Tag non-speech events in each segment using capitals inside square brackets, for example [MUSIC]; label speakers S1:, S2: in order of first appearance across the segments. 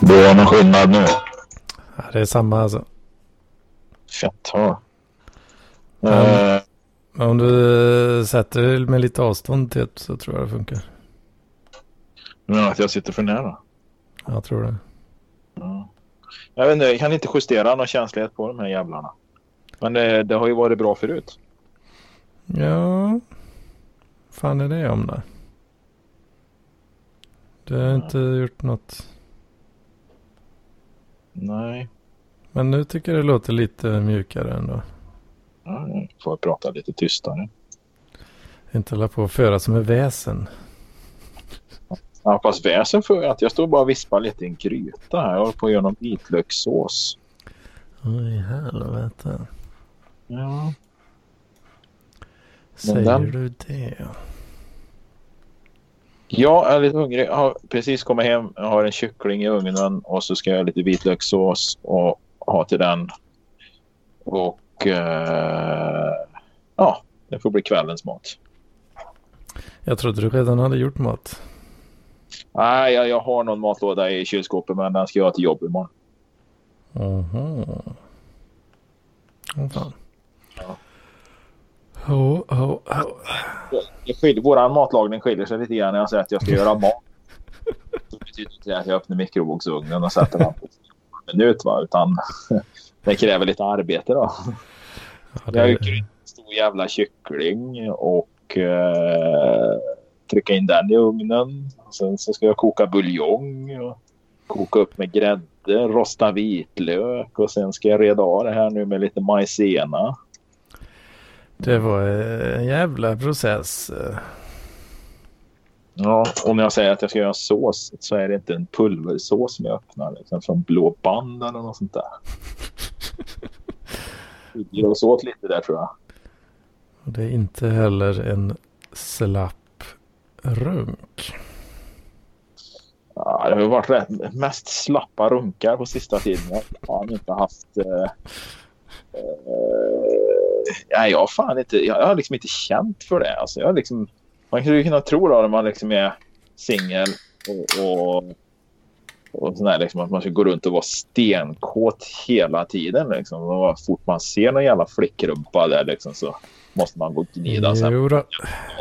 S1: Det var någon skillnad nu.
S2: Ja, det är samma alltså.
S1: Eh,
S2: Men om du sätter dig med lite avstånd till det så tror jag det funkar.
S1: men att jag sitter för nära.
S2: Jag tror det.
S1: Ja. Jag vet inte, jag kan inte justera någon känslighet på de här jävlarna. Men det, det har ju varit bra förut.
S2: Ja. fan är det om det? Du har inte gjort något.
S1: Nej.
S2: Men nu tycker jag det låter lite mjukare ändå.
S1: Ja, nu får jag prata lite tystare.
S2: Inte hålla på att föra som en väsen.
S1: Ja, fast väsen för att jag står bara och vispar lite i en gryta här. Jag håller på att göra någon vitlökssås.
S2: Oj, helvete.
S1: Ja.
S2: Säger
S1: den-
S2: du det?
S1: Jag är lite hungrig. Jag har precis kommit hem. Jag har en kyckling i ugnen och så ska jag göra lite vitlökssås och ha till den. Och eh, ja, det får bli kvällens mat.
S2: Jag trodde du redan hade gjort mat.
S1: Nej, jag, jag har någon matlåda i kylskåpet men den ska jag ha till jobb imorgon.
S2: Aha. Åh fan.
S1: Ja.
S2: Oh, oh, oh.
S1: Det våran matlagning skiljer sig lite grann när jag säger att jag ska göra mat. [LAUGHS] Så betyder inte det att jag öppnar mikrovågsugnen och sätter den på en minut va? Utan [LAUGHS] det kräver lite arbete då.
S2: Ja,
S1: Jag
S2: det,
S1: rycker in en stor jävla kyckling och eh, trycka in den i ugnen. Sen så ska jag koka buljong och koka upp med grädde, rosta vitlök och sen ska jag reda av det här nu med lite majsena.
S2: Det var en jävla process.
S1: Ja, och när jag säger att jag ska göra sås så är det inte en pulversås som jag öppnar liksom från Blå Band eller något sånt där. Vi oss åt lite där tror jag.
S2: Och Det är inte heller en slapp runk.
S1: Ja, det har varit rätt, mest slappa runkar på sista tiden. Jag har inte haft... Eh, eh, nej, jag fan inte... Jag har liksom inte känt för det. Alltså, jag liksom, man skulle ju kunna tro då när man liksom är singel och, och, och sådär, liksom, att man ska gå runt och vara stenkåt hela tiden. Liksom. Och så fort man ser någon jävla flickrumpa där liksom, så måste man gå och gnida.
S2: Jo då,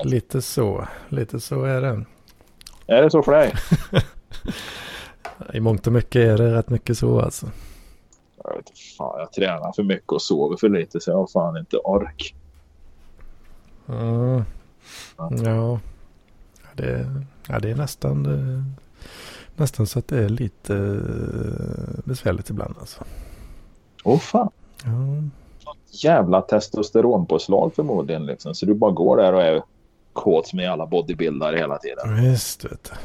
S2: lite så. Lite så är det.
S1: Är det så för dig? [LAUGHS]
S2: I mångt och mycket är det rätt mycket så alltså.
S1: Jag vet fan, jag tränar för mycket och sover för lite så jag har fan inte ork.
S2: Mm. Ja, det, ja, det är nästan, eh, nästan så att det är lite eh, besvärligt ibland alltså.
S1: Åh fan.
S2: Ja,
S1: Jävla testosteronpåslag förmodligen liksom. Så du bara går där och är kåt med alla bodybuildare hela tiden.
S2: visst vet du.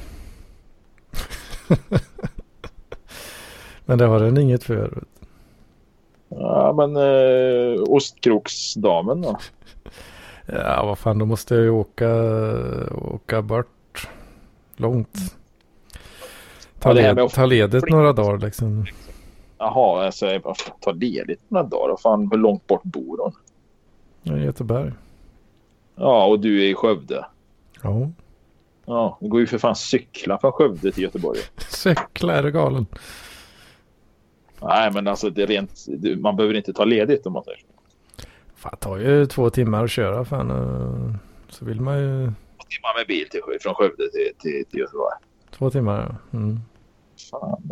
S2: [LAUGHS] Men det har den inget för.
S1: Ja men eh, ostkroksdamen då? [LAUGHS]
S2: Ja, vad fan, då måste jag ju åka, åka bort långt. Ta, led,
S1: att
S2: ta ledigt några dagar liksom.
S1: Jaha, alltså jag ta ledigt några dagar. Fan, hur långt bort bor hon?
S2: I Göteborg.
S1: Ja, och du är i Skövde.
S2: Ja,
S1: Ja, det går ju för fan cykla från Skövde till Göteborg. [LAUGHS]
S2: cykla är du galen.
S1: Nej, men alltså det är rent, man behöver inte ta ledigt om man säger så.
S2: Fan, det tar ju två timmar att köra fan. eh, Så vill man ju...
S1: Timmar med bil till, från Skövde till, till, till Göteborg.
S2: Två timmar ja. Mm.
S1: Fan.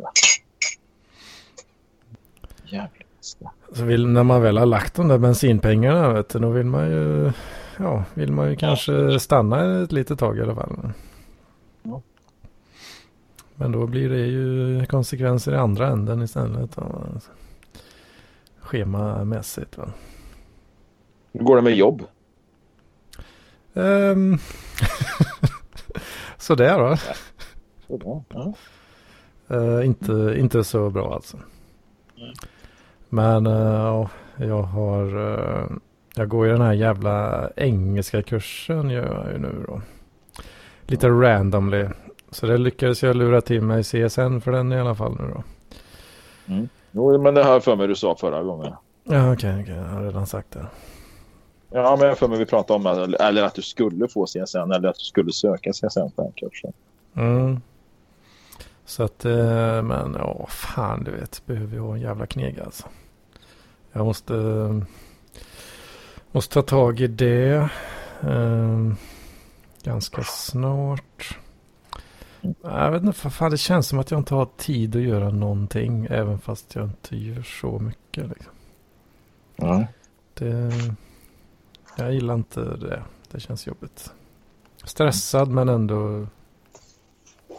S1: Jävlar.
S2: Så vill, när man väl har lagt de där bensinpengarna vet du, då vill man ju... Ja, vill man ju kanske stanna ett litet tag i alla fall. Men då blir det ju konsekvenser i andra änden istället. Ja. Schemamässigt va.
S1: Hur går det med jobb?
S2: Um, [LAUGHS] Sådär då.
S1: Ja, ja.
S2: Eh, inte, inte så bra alltså.
S1: Mm.
S2: Men ja, jag har... eh, jag går ju den här jävla engelska kursen gör jag ju nu då. Lite randomly. Så det lyckades jag lura till mig CSN för den i alla fall nu då.
S1: Jo, men det jag för mig du sa förra gången.
S2: Ja okej, okej, jag har redan sagt det.
S1: Ja, men jag för mig vi pratade om att- eller att du skulle få CSN eller att du skulle söka CSN på den kursen.
S2: Mm. Så att, eh, men ja, fan du vet, behöver jag en jävla kneg alltså. Jag måste, måste ta tag i det eh, ganska snart. Jag vet inte, fan det känns som att jag inte har tid att göra någonting, även fast jag inte gör så mycket. Liksom.
S1: Mm.
S2: Det, jag gillar inte det, det känns jobbigt. Stressad men ändå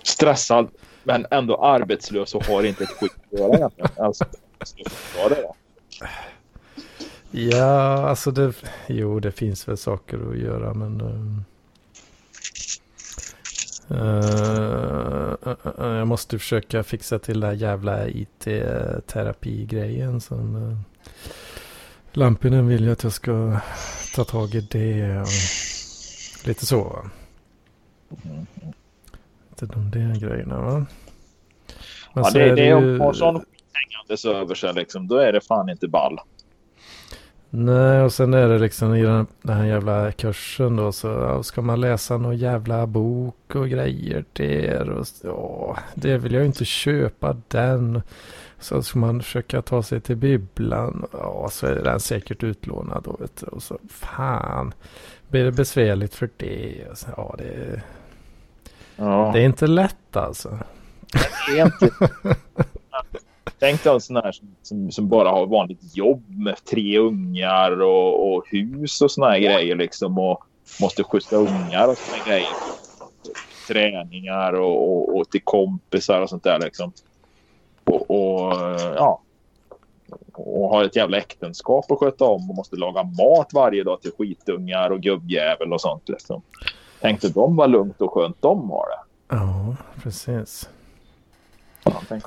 S1: Stressad men ändå arbetslös och har inte ett skit att göra. Alltså?
S2: Ja, alltså det, jo det finns väl saker att göra men um, uh, uh, uh, jag måste försöka fixa till den jävla IT-terapi-grejen uh, Lampinen vill ju att jag ska ta tag i det och lite så. va. Lite de där grejerna va. Men
S1: Ja, det,
S2: är
S1: det om
S2: ju-
S1: har sån skit hängandes över sig liksom, då är det fan inte ball.
S2: Nej, och sen är det liksom i den, den här jävla kursen då så ja, ska man läsa någon jävla bok och grejer där och ja, det vill jag ju inte köpa den. Så ska man försöka ta sig till bibblan, ja så är den säkert utlånad då vet du. Och så fan, blir det besvärligt för det? Så, Ja, det,
S1: Ja.
S2: det är inte lätt alltså.
S1: Det är inte... Tänk dig en sån här som, som, som bara har vanligt jobb med tre ungar och, och hus och såna här grejer liksom och måste skjutsa ungar och såna här grejer. Träningar och, och, och till kompisar och sånt där liksom. Och, och ja. Och har ett jävla äktenskap att sköta om och måste laga mat varje dag till skitungar och gubbjävel och sånt liksom. Tänk dig de vad lugnt och skönt de har det.
S2: Ja, precis.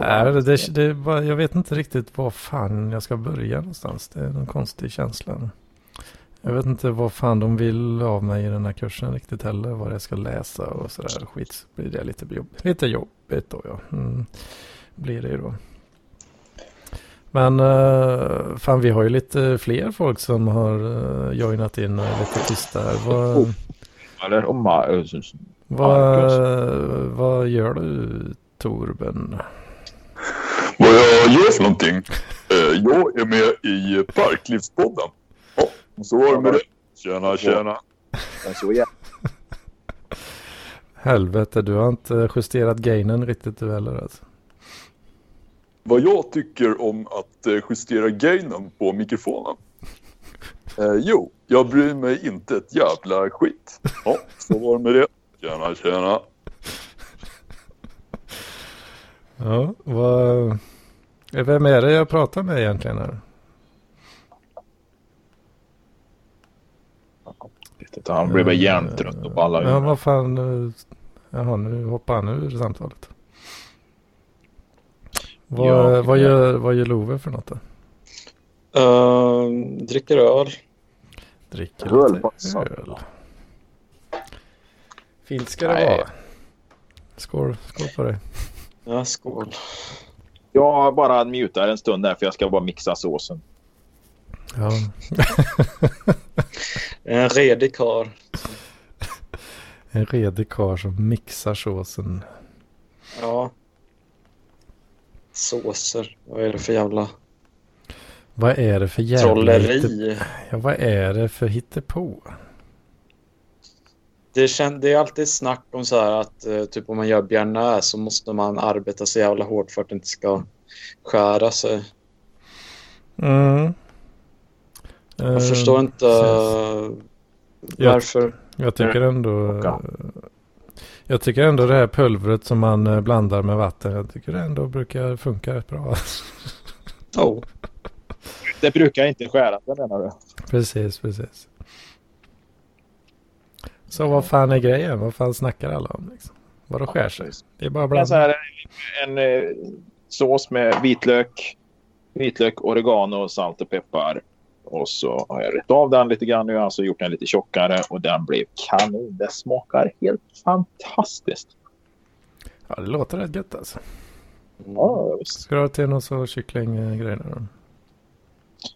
S2: Nej, det, det, det, jag vet inte riktigt var fan jag ska börja någonstans. Det är en konstig känsla. Jag vet inte vad fan de vill av mig i den här kursen riktigt heller. Vad jag ska läsa och sådär skit. Så blir det lite, jobb, lite jobbigt då ja. Mm, blir det ju då. Men uh, fan vi har ju lite fler folk som har uh, joinat in och är lite tysta här. Vad, vad, vad gör du Torben?
S3: Vad jag gör för någonting? Eh, jag är med i Parklivspodden. Ja, så var det med det. Tjena, tjena.
S2: Helvete, du har inte justerat gainen riktigt du heller alltså.
S3: Vad jag tycker om att eh, justera gainen på mikrofonen? Eh, jo, jag bryr mig inte ett jävla skit. Ja, så var det med det. Tjena, tjena.
S2: Ja, vad... eh, Vem är det jag pratar med egentligen här?
S1: Han blev bara hjärntrött och ballar
S2: Ja, vad fan. eh, Jaha, nu hoppar han ur samtalet. Vad,
S1: Ja,
S2: vad, gör, vad gör Love för något då?
S4: Uh, dricker öl.
S2: Dricker
S1: Öl,
S2: öl. Fint ska det
S1: Nej.
S2: vara. Skål, skål på dig.
S4: Ja, skål.
S1: Jag bara mutar en stund där för jag ska bara mixa såsen.
S2: Ja. [LAUGHS]
S4: En redig karl.
S2: En redig karl som mixar såsen.
S4: Ja. Såser. Vad är det för jävla
S2: Vad är det för jävla... hitte-
S4: trolleri?
S2: Ja, vad är det för hittepå?
S4: Det, kän, det är alltid snack om så här att eh, typ om man gör bearnaise så måste man arbeta så jävla hårt för att det inte ska skära sig.
S2: Mm.
S4: Jag
S2: Eh,
S4: förstår inte
S2: precis.
S4: uh,
S2: Jag-
S4: varför.
S2: Jag tycker ändå...
S1: Åka.
S2: Jag tycker ändå det här pulvret som man eh, blandar med vatten. Jag tycker det ändå brukar funka rätt bra.
S4: Oh.
S1: Det brukar inte skära sig menar du?
S2: precis, precis. Så vad fan är grejen? Vad fan snackar alla om? Liksom? Vadå skär sig? Det är bara
S1: är så
S2: bland...
S1: här, en eh, sås med vitlök, vitlök, oregano, salt och peppar. Och så har jag rätt av den lite grann nu, alltså gjort den lite tjockare och den blev kanon. Det smakar helt fantastiskt.
S2: Ja, det låter rätt gött alltså.
S1: Ja, visst.
S2: Ska du ha till någon så kycklinggrej då?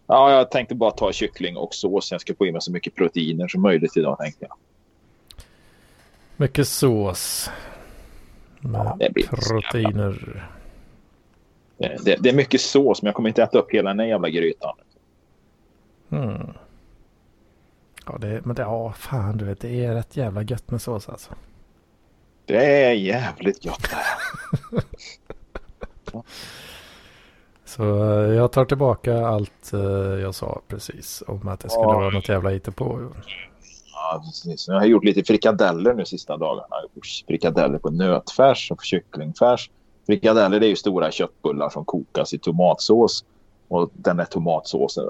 S1: ja, jag tänkte bara ta kyckling och sås. Jag ska få i mig så mycket proteiner som möjligt idag tänkte jag.
S2: Mycket sås. Med
S1: jävla-
S2: proteiner.
S1: Det, det, är mycket sås, men jag kommer inte äta upp hela den här jävla grytan.
S2: Mm. Ja, det, men det, ja, fan du vet, det är rätt jävla gött med sås alltså.
S1: Det är jävligt gott det här. [LAUGHS]
S2: Så eh, jag tar tillbaka allt eh, jag sa precis om att det skulle
S1: Ja.
S2: vara något jävla på.
S1: Ja, precis. Jag har gjort lite frikadeller nu sista dagarna. Frikadeller på nötfärs och på kycklingfärs. Frikadeller det är ju stora köttbullar som kokas i tomatsås. Och den där tomatsåsen,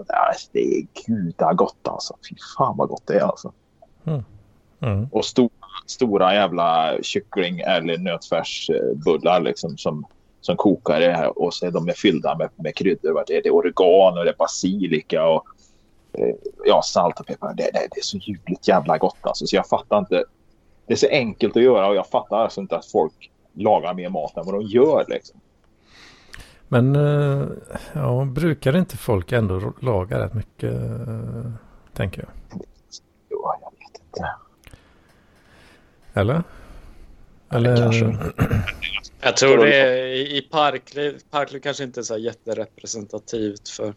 S1: det är guda gott alltså. Fy fan vad gott det är alltså.
S2: Mm.
S1: Och stora, stora jävla kyckling eller nötfärsbullar liksom som, som kokar det här. Och så är de fyllda med, med kryddor. Det är, oregano, det är basilika och ja, salt och peppar. Det, det, det är så ljuvligt jävla gott alltså. Så jag fattar inte. Det är så enkelt att göra och jag fattar alltså inte att folk lagar mer mat än vad de gör liksom.
S2: Men eh, ja, brukar inte folk ändå laga rätt mycket, eh, tänker jag.
S1: Jo, jag vet inte.
S2: Eller? Eller?
S1: kanske.
S4: Jag tror det är i i Parkliv. Parkliv kanske inte är så här jätterepresentativt för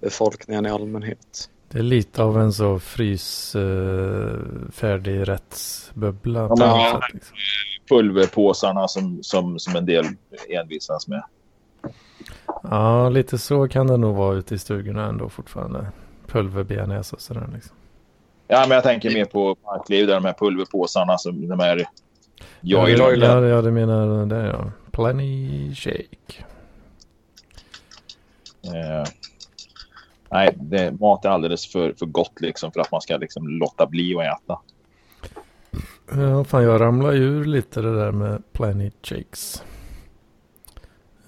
S4: befolkningen i allmänhet.
S2: Det är lite av en så frys uh, färdig rättsbubbla.
S1: Ja,
S2: sätt, liksom.
S1: Pulverpåsarna som, som, som en del envisas med.
S2: Ja, lite så kan det nog vara ute i stugorna ändå fortfarande. Pulverbearnaise och sådär liksom.
S1: Ja, men jag tänker mer på Parkliv där de här pulverpåsarna som de här
S2: Ja,
S1: Joyland.
S2: ja, ja, du menar det ja. Plenty shake.
S1: Eh, nej, det, mat är alldeles för, för gott liksom för att man ska liksom låta bli att äta.
S2: Ja, fan jag ramlar ju ur lite det där med Plenty shakes.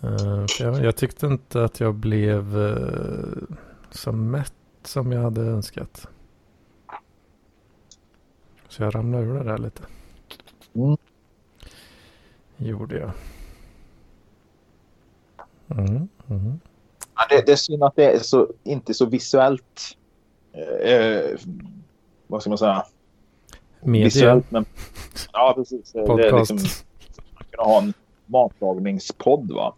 S2: Eh, för jag, jag tyckte inte att jag blev uh, så mätt som jag hade önskat. Så jag ramlade ur det där lite.
S1: Mm.
S2: Gjorde jag. Mm, mm.
S1: Det, det är synd att det är så, inte så visuellt. Eh, vad ska man säga?
S2: Media,
S1: Visuellt, men, [LAUGHS] ja, precis. Det
S2: podcast.
S1: liksom, man kunna ha en matlagningspodd va?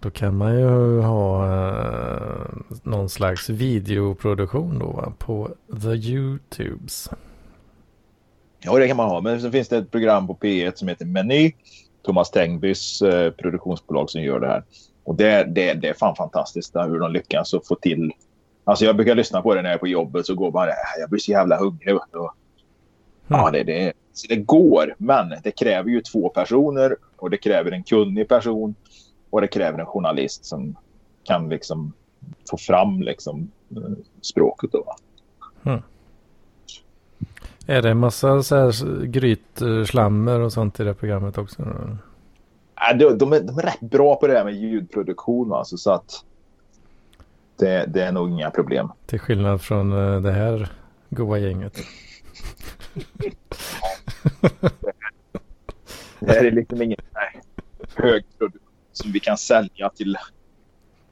S2: Då kan man ju ha eh, någon slags videoproduktion då va? på the YouTubes.
S1: Ja, det kan man ha. Men så finns det ett program på P1 som heter Meny. Thomas Tengbys eh, produktionsbolag som gör det här. Och det, det, det är fan fantastiskt hur de lyckas att få till. Alltså jag brukar lyssna på det när jag är på jobbet så går bara "Äh, jag blir så jävla hungrig. vet du." Och, Ja, det, det, så det går, men det kräver ju två personer och det kräver en kunnig person och det kräver en journalist som kan liksom få fram liksom eh, språket. Då. va.
S2: Är det en massa så här grytslammer och sånt i det programmet också?
S1: De, de, är, de är rätt bra på det här med ljudproduktion. Alltså, så att det, det är nog inga problem.
S2: Till skillnad från eh, det här goa gänget.
S1: Det här är liksom ingen hög produktion som vi kan sälja till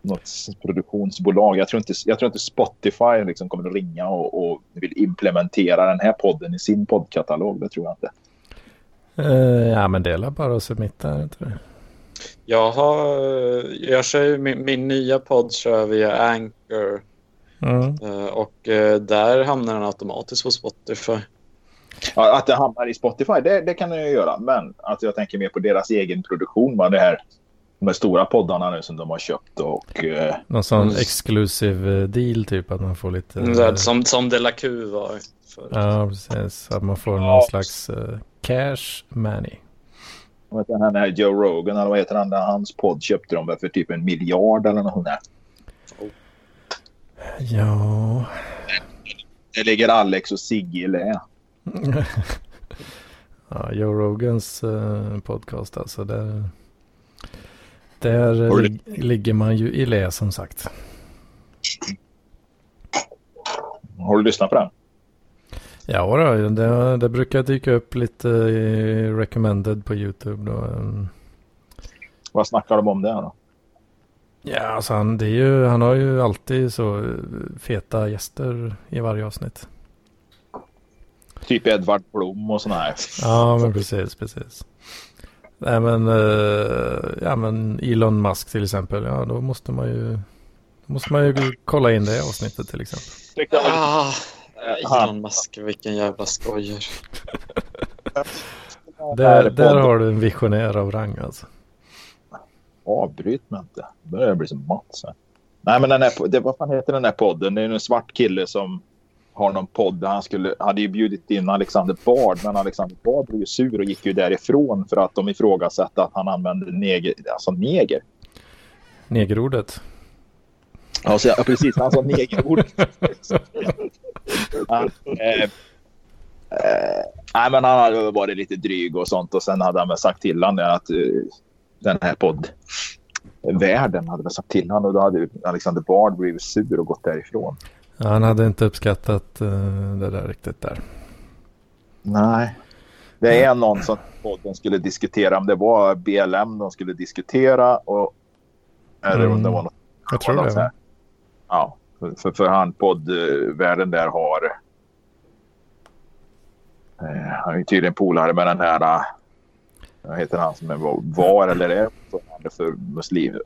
S1: något produktionsbolag. Jag tror inte, jag tror inte Spotify liksom kommer att ringa och, och vill implementera den här podden i sin poddkatalog. Det tror jag inte.
S2: Eh, ja men det är bara att submitta, inte det?
S4: Jag, har, jag kör ju min, min nya podd kör via Anchor
S2: Mm.
S4: eh, och eh, där hamnar den automatiskt på Spotify.
S1: Ja, att det hamnar i Spotify, det, det kan den ju göra. Men att jag tänker mer på deras egen produktion. Va? Det här, de här stora poddarna nu som de har köpt. Och,
S2: Någon sån
S4: Mm.
S2: exclusive deal typ att man får lite...
S4: Mm, som, som De La Q var förut.
S2: Ja, precis. Att man får någon
S1: Ja.
S2: slags eh, cash money.
S1: heter han här Joe Rogan, eller vad heter han? Hans podd köpte de för typ en miljard eller något sånt där.
S2: Ja.
S1: Det ligger Alex och Sigge i lä. [LAUGHS]
S2: ja, Joe Rogans eh, podcast alltså. Där, där lig- ligger man ju i lä som sagt.
S1: Har du lyssnat på den?
S2: Ja, då, det, det brukar dyka upp lite i recommended på YouTube. Då. Mm.
S1: Vad snackar de om det då?
S2: Ja, alltså han, det är ju, han har ju alltid så eh, feta gäster i varje avsnitt.
S1: Typ Edvard Blom och sådana här.
S2: Ja, men precis, precis. Nej, men, uh, ja, men Elon Musk till exempel. Ja, då måste man ju, då måste man ju kolla in det avsnittet till exempel.
S4: Ah, Elon Musk, vilken jävla skojer. [LAUGHS]
S2: Där, där har du en visionär av rang alltså.
S1: Avbryt mig inte. Nu börjar jag bli som Mats. Nej, men den här, det, vad fan heter den här podden? Det är en svart kille som har någon podd där han skulle, hade ju bjudit in Alexander Bard, men Alexander Bard blev ju sur och gick ju därifrån för att de ifrågasatte att han använde neger, alltså neger.
S2: Negerordet.
S1: Ja, så, ja precis. Han sa negerordet. [LAUGHS] han, eh, eh, nej, men han hade varit lite dryg och sånt och sen hade han väl sagt till honom att eh, den här poddvärlden hade väl sagt till honom och då hade Alexander Bard blivit sur och gått därifrån.
S2: Ja, han hade inte uppskattat uh, det där riktigt där.
S1: Nej. Det är någon som podden skulle diskutera. Om det var BLM de skulle diskutera. Och, eller om det var något.
S2: Jag tror det.
S1: Ja, för, för, han poddvärlden där har. Eh, han är tydligen polare med den här. Eh, vad heter han som är var eller är för muslim.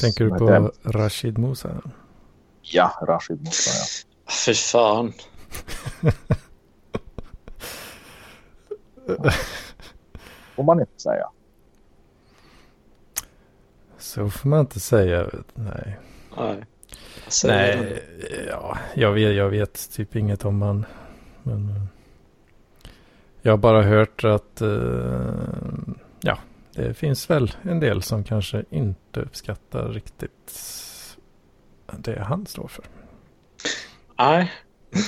S2: Tänker du på Rashid Musa?
S1: Ja, Rashid Musa, ja.
S4: Fy fan.
S1: får man inte säga.
S2: Så får man inte säga. Nej.
S4: Nej.
S2: Nej, ja, jag vet, jag vet typ inget om man. Men, eh, jag har bara hört att uh, ja, det finns väl en del som kanske inte uppskattar riktigt det han står för.
S4: Nej.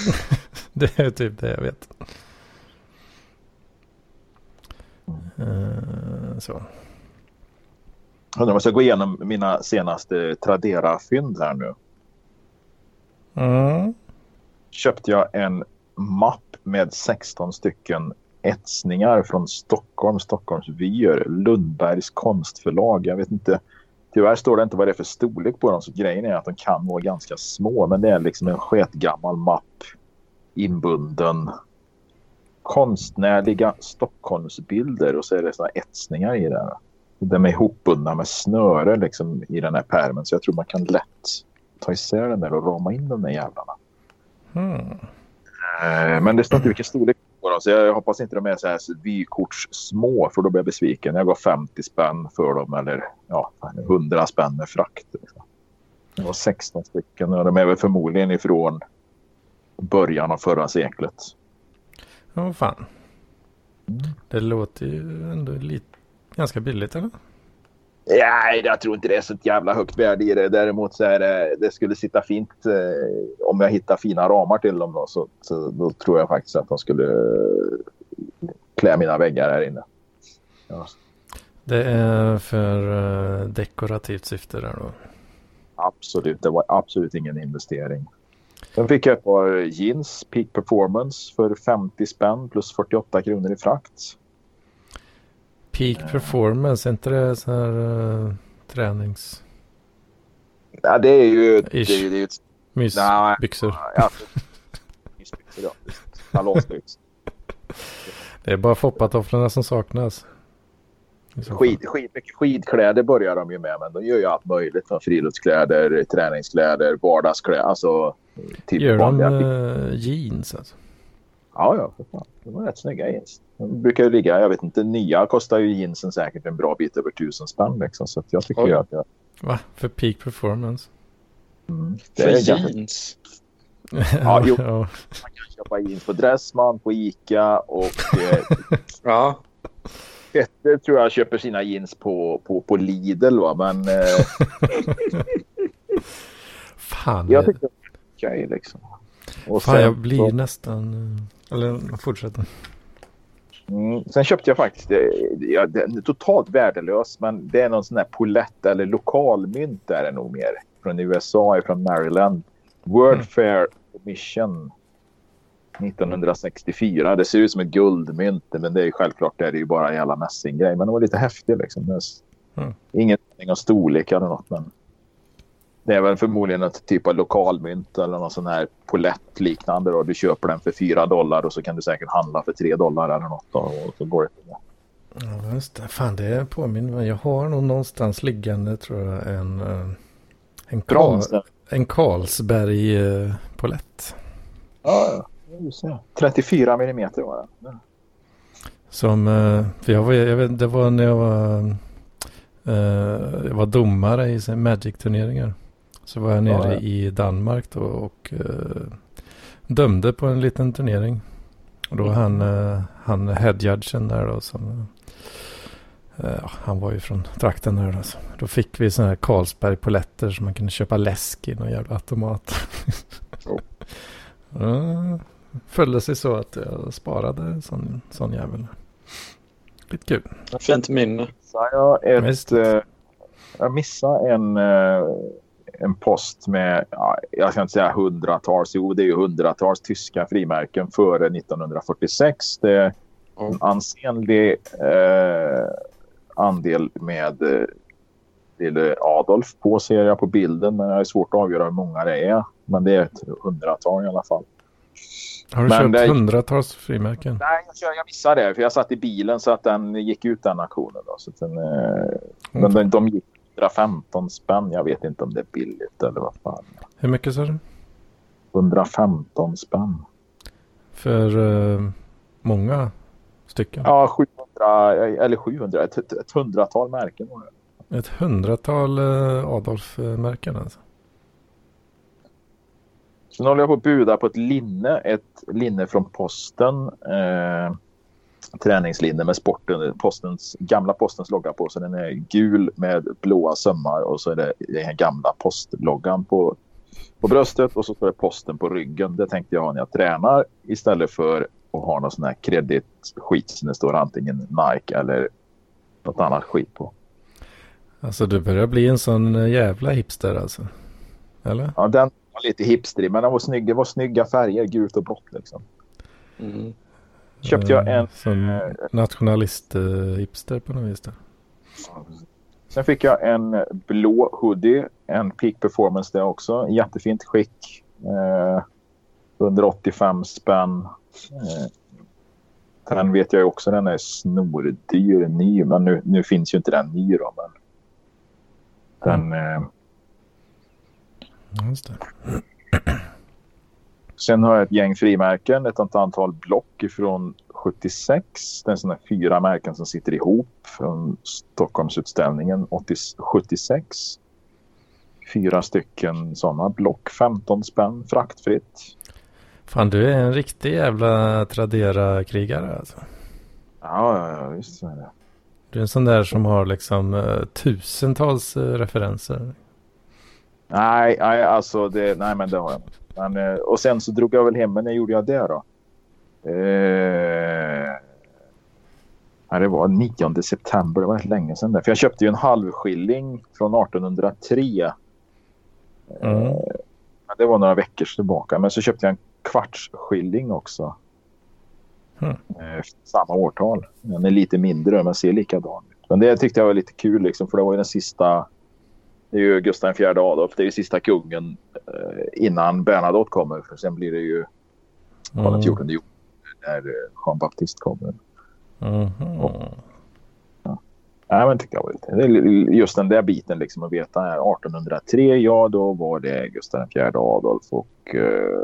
S4: [LAUGHS]
S2: det är typ det jag vet. Uh, så.
S1: Undrar om jag ska gå igenom mina senaste Tradera-fynd här nu.
S2: Mm.
S1: Köpte jag en mapp med 16 stycken etsningar från Stockholm, Stockholms vyer, Lundbergs konstförlag. Jag vet inte Tyvärr står det inte vad det är för storlek på dem så grejen är att de kan vara ganska små men det är liksom en sketgammal mapp inbunden konstnärliga Stockholmsbilder och så är det såna etsningar i det. De är ihopbundna med snöre liksom i den här pärmen så jag tror man kan lätt ta isär den där och rama in de där jävlarna.
S2: Hmm.
S1: Men det står inte vilken storlek på dem så jag hoppas inte de är så här vykorts små för då blir jag besviken. Jag går 50 spänn för dem eller ja, 100 spänn med frakt. Liksom. Det var 16 stycken och de är väl förmodligen ifrån början av förra seklet.
S2: Ja, fan. Mm. Det låter ju ändå lite ganska billigt eller?
S1: Nej, jag tror inte det är så ett jävla högt värde i det. Däremot så är det, det skulle sitta fint eh, om jag hittar fina ramar till dem. Då, så, så, då tror jag faktiskt att de skulle eh, klä mina väggar här inne. Ja.
S2: Det är för uh, dekorativt syfte där då?
S1: Absolut, det var absolut ingen investering. Sen fick jag ett par jeans, Peak Performance, för 50 spänn plus 48 kronor i frakt.
S2: Peak performance, är inte det så här uh, tränings...
S1: Ja, det är ju... Det är, det är ju
S2: Mysbyxor.
S1: Ja, mysbyxor, ja. Ballonsbyxor.
S2: det är bara foppatofflorna som saknas.
S1: Skid, skid, skidkläder börjar de ju med, men de gör ju allt möjligt. Friluftskläder, träningskläder, vardagskläder. Alltså,
S2: typ gör de uh, jeans alltså?
S1: Ja, ja. För fan. De var rätt snygga jeans. De brukar ju ligga, jag vet inte, nya kostar ju jeansen säkert en bra bit över tusen spänn liksom. Så jag tycker ju att jag...
S2: Va? För peak performance?
S1: Mm,
S4: för jeans? [LAUGHS]
S1: ja, jo. Man kan köpa jeans på Dressman, på Ica och... Eh, [LAUGHS]
S4: ja.
S1: Petter tror jag köper sina jeans på, på, på Lidl va, men... Eh, [LAUGHS]
S2: Fan.
S1: Jag tycker det är okej liksom.
S2: Och Fan, jag blir så... nästan... Eh, eller fortsätt.
S1: Mm. Sen köpte jag faktiskt, ja, den är totalt värdelös, men det är någon sån här polett eller lokalmynt är det nog mer. Från USA, från Maryland. World mm. Fair Commission 1964. Det ser ut som ett guldmynt, men det är självklart det är ju bara en jävla mässinggrej. Men det var lite häftigt liksom. Mm. Ingen aning om storlek eller något, men det är väl förmodligen ett typ av lokalmynt eller någon sån här polett liknande. Då. Du köper den för fyra dollar och så kan du säkert handla för tre dollar eller något. Då, och så går det.
S2: Ja, just det. Fan, det påminner mig. Jag har nog någonstans liggande tror jag en, eh, en, Karl, en Carlsberg eh, polett.
S1: Ja, ja. 34 millimeter var den.
S2: Som, eh, för jag var, jag vet, det var när jag var, jag var domare i Magic-turneringar. Så var jag nere ja, i Danmark då och dömde på en liten turnering. Och då var han, han headjudgen där då som Uh, han var ju från trakten där. Alltså. Då fick vi sådana här Carlsberg poletter som man kunde köpa läsk i någon jävla automat. oh. uh, [LAUGHS] följde sig så att jag sparade sån, sån jävel. Lite kul.
S4: Fint minne.
S1: Jag, ett, uh, jag missade en, uh, en post med, ja, jag ska inte säga hundratals, jo det är ju hundratals tyska frimärken före 1946. Det är en ansenlig uh, andel med eh, lille Adolf på ser jag på bilden. Men det är svårt att avgöra hur många det är. Men det är ett hundratal i alla fall.
S2: Har du men köpt det... hundratals frimärken?
S1: Nej, jag, jag missade det. För jag satt i bilen så att den gick ut den auktionen. Då, så den, mm. Men de, de gick 115 spänn. Jag vet inte om det är billigt eller vad fan.
S2: Hur mycket sa du?
S1: 115 spänn.
S2: För uh, många stycken?
S1: Ja, 700 eller 700. Ett, ett hundratal märken var det.
S2: Ett hundratal uh, Adolf-märken alltså?
S1: Sen håller jag på att buda på ett linne. Ett linne från posten. Eh, träningslinne med sporten, postens, gamla postens logga på. Så den är gul med blåa sömmar och så är det den gamla postloggan på, på bröstet och så står det posten på ryggen. Det tänkte jag ha när jag tränar istället för att ha någon sån här kreditskit som det står antingen Nike eller något annat skit på.
S2: Alltså du börjar bli en sån jävla hipster alltså. Eller?
S1: Ja, den var lite hipstrig men den var snygg. Det var snygga färger, gult och blått liksom. Mm. Köpte jag en...
S2: Som eh, nationalist-hipster på något vis där.
S1: Sen fick jag en blå hoodie, en Peak Performance det också. Jättefint skick. Eh, 185 spänn. Eh, den vet jag också, den är snordyr ny, men nu, nu finns ju inte den ny då. Men den... Mm. Eh, Just det. [CLEARS THROAT] Sen har jag ett gäng frimärken, ett antal block från 76. Det är sådana fyra märken som sitter ihop från Stockholmsutställningen 80, 76. Fyra stycken sådana block, 15 spänn, fraktfritt.
S2: Fan, du är en riktig jävla Tradera-krigare alltså.
S1: Ja, visst är det.
S2: Du är en sån där som har liksom uh, tusentals uh, referenser.
S1: Nej, nej, alltså det, nej men det har jag men, uh, Och sen så drog jag väl hem, men när gjorde jag det då? Ja, det var 9 september, det var rätt länge sedan. Där. För jag köpte ju en halvskilling från 1803. Mm. det var några veckor tillbaka. Men så köpte jag en kvartsskilling också. Mm. Samma årtal. Den är lite mindre men ser likadan ut. Men det tyckte jag var lite kul liksom, för det var ju den sista. Det är ju Gustav IV Adolf. Det är ju sista kungen eh, innan Bernadotte kommer. För sen blir det ju Karl XIV mm. när eh, Jean Baptiste kommer. Mm. Och, ja. Nej, men tyckte jag var lite. Just den där biten liksom att veta. 1803, ja då var det Gustav IV Adolf och eh,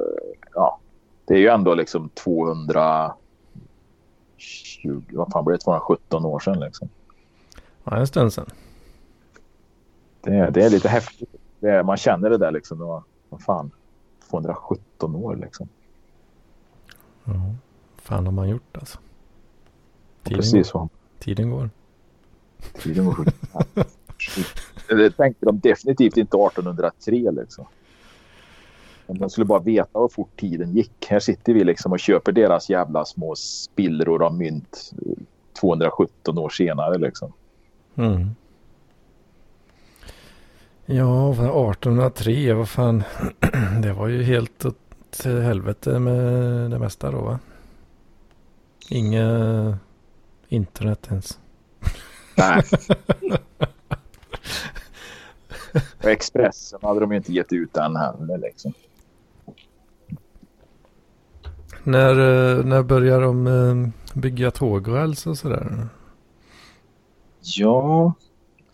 S1: ja, det är ju ändå liksom 220, vad fan blir det, 217 år sedan liksom.
S2: Ja, en stund sedan.
S1: Det, det är lite häftigt. Är, man känner det där liksom. Vad fan, 217 år liksom.
S2: Ja, fan har man gjort alltså.
S1: Tiden precis så.
S2: Tiden går.
S1: Tiden går. [LAUGHS] det tänkte de definitivt inte 1803 liksom. Om de skulle bara veta hur fort tiden gick. Här sitter vi liksom och köper deras jävla små spillror av mynt 217 år senare liksom. Mm.
S2: Ja, 1803, vad fan. [CLEARS THROAT] Det var ju helt åt helvete med det mesta då va? Inga internet ens.
S1: Nej. [LAUGHS] Och Expressen hade de ju inte gett ut än heller liksom.
S2: När, eh, när börjar de eh, bygga tågräls och sådär?
S1: Ja,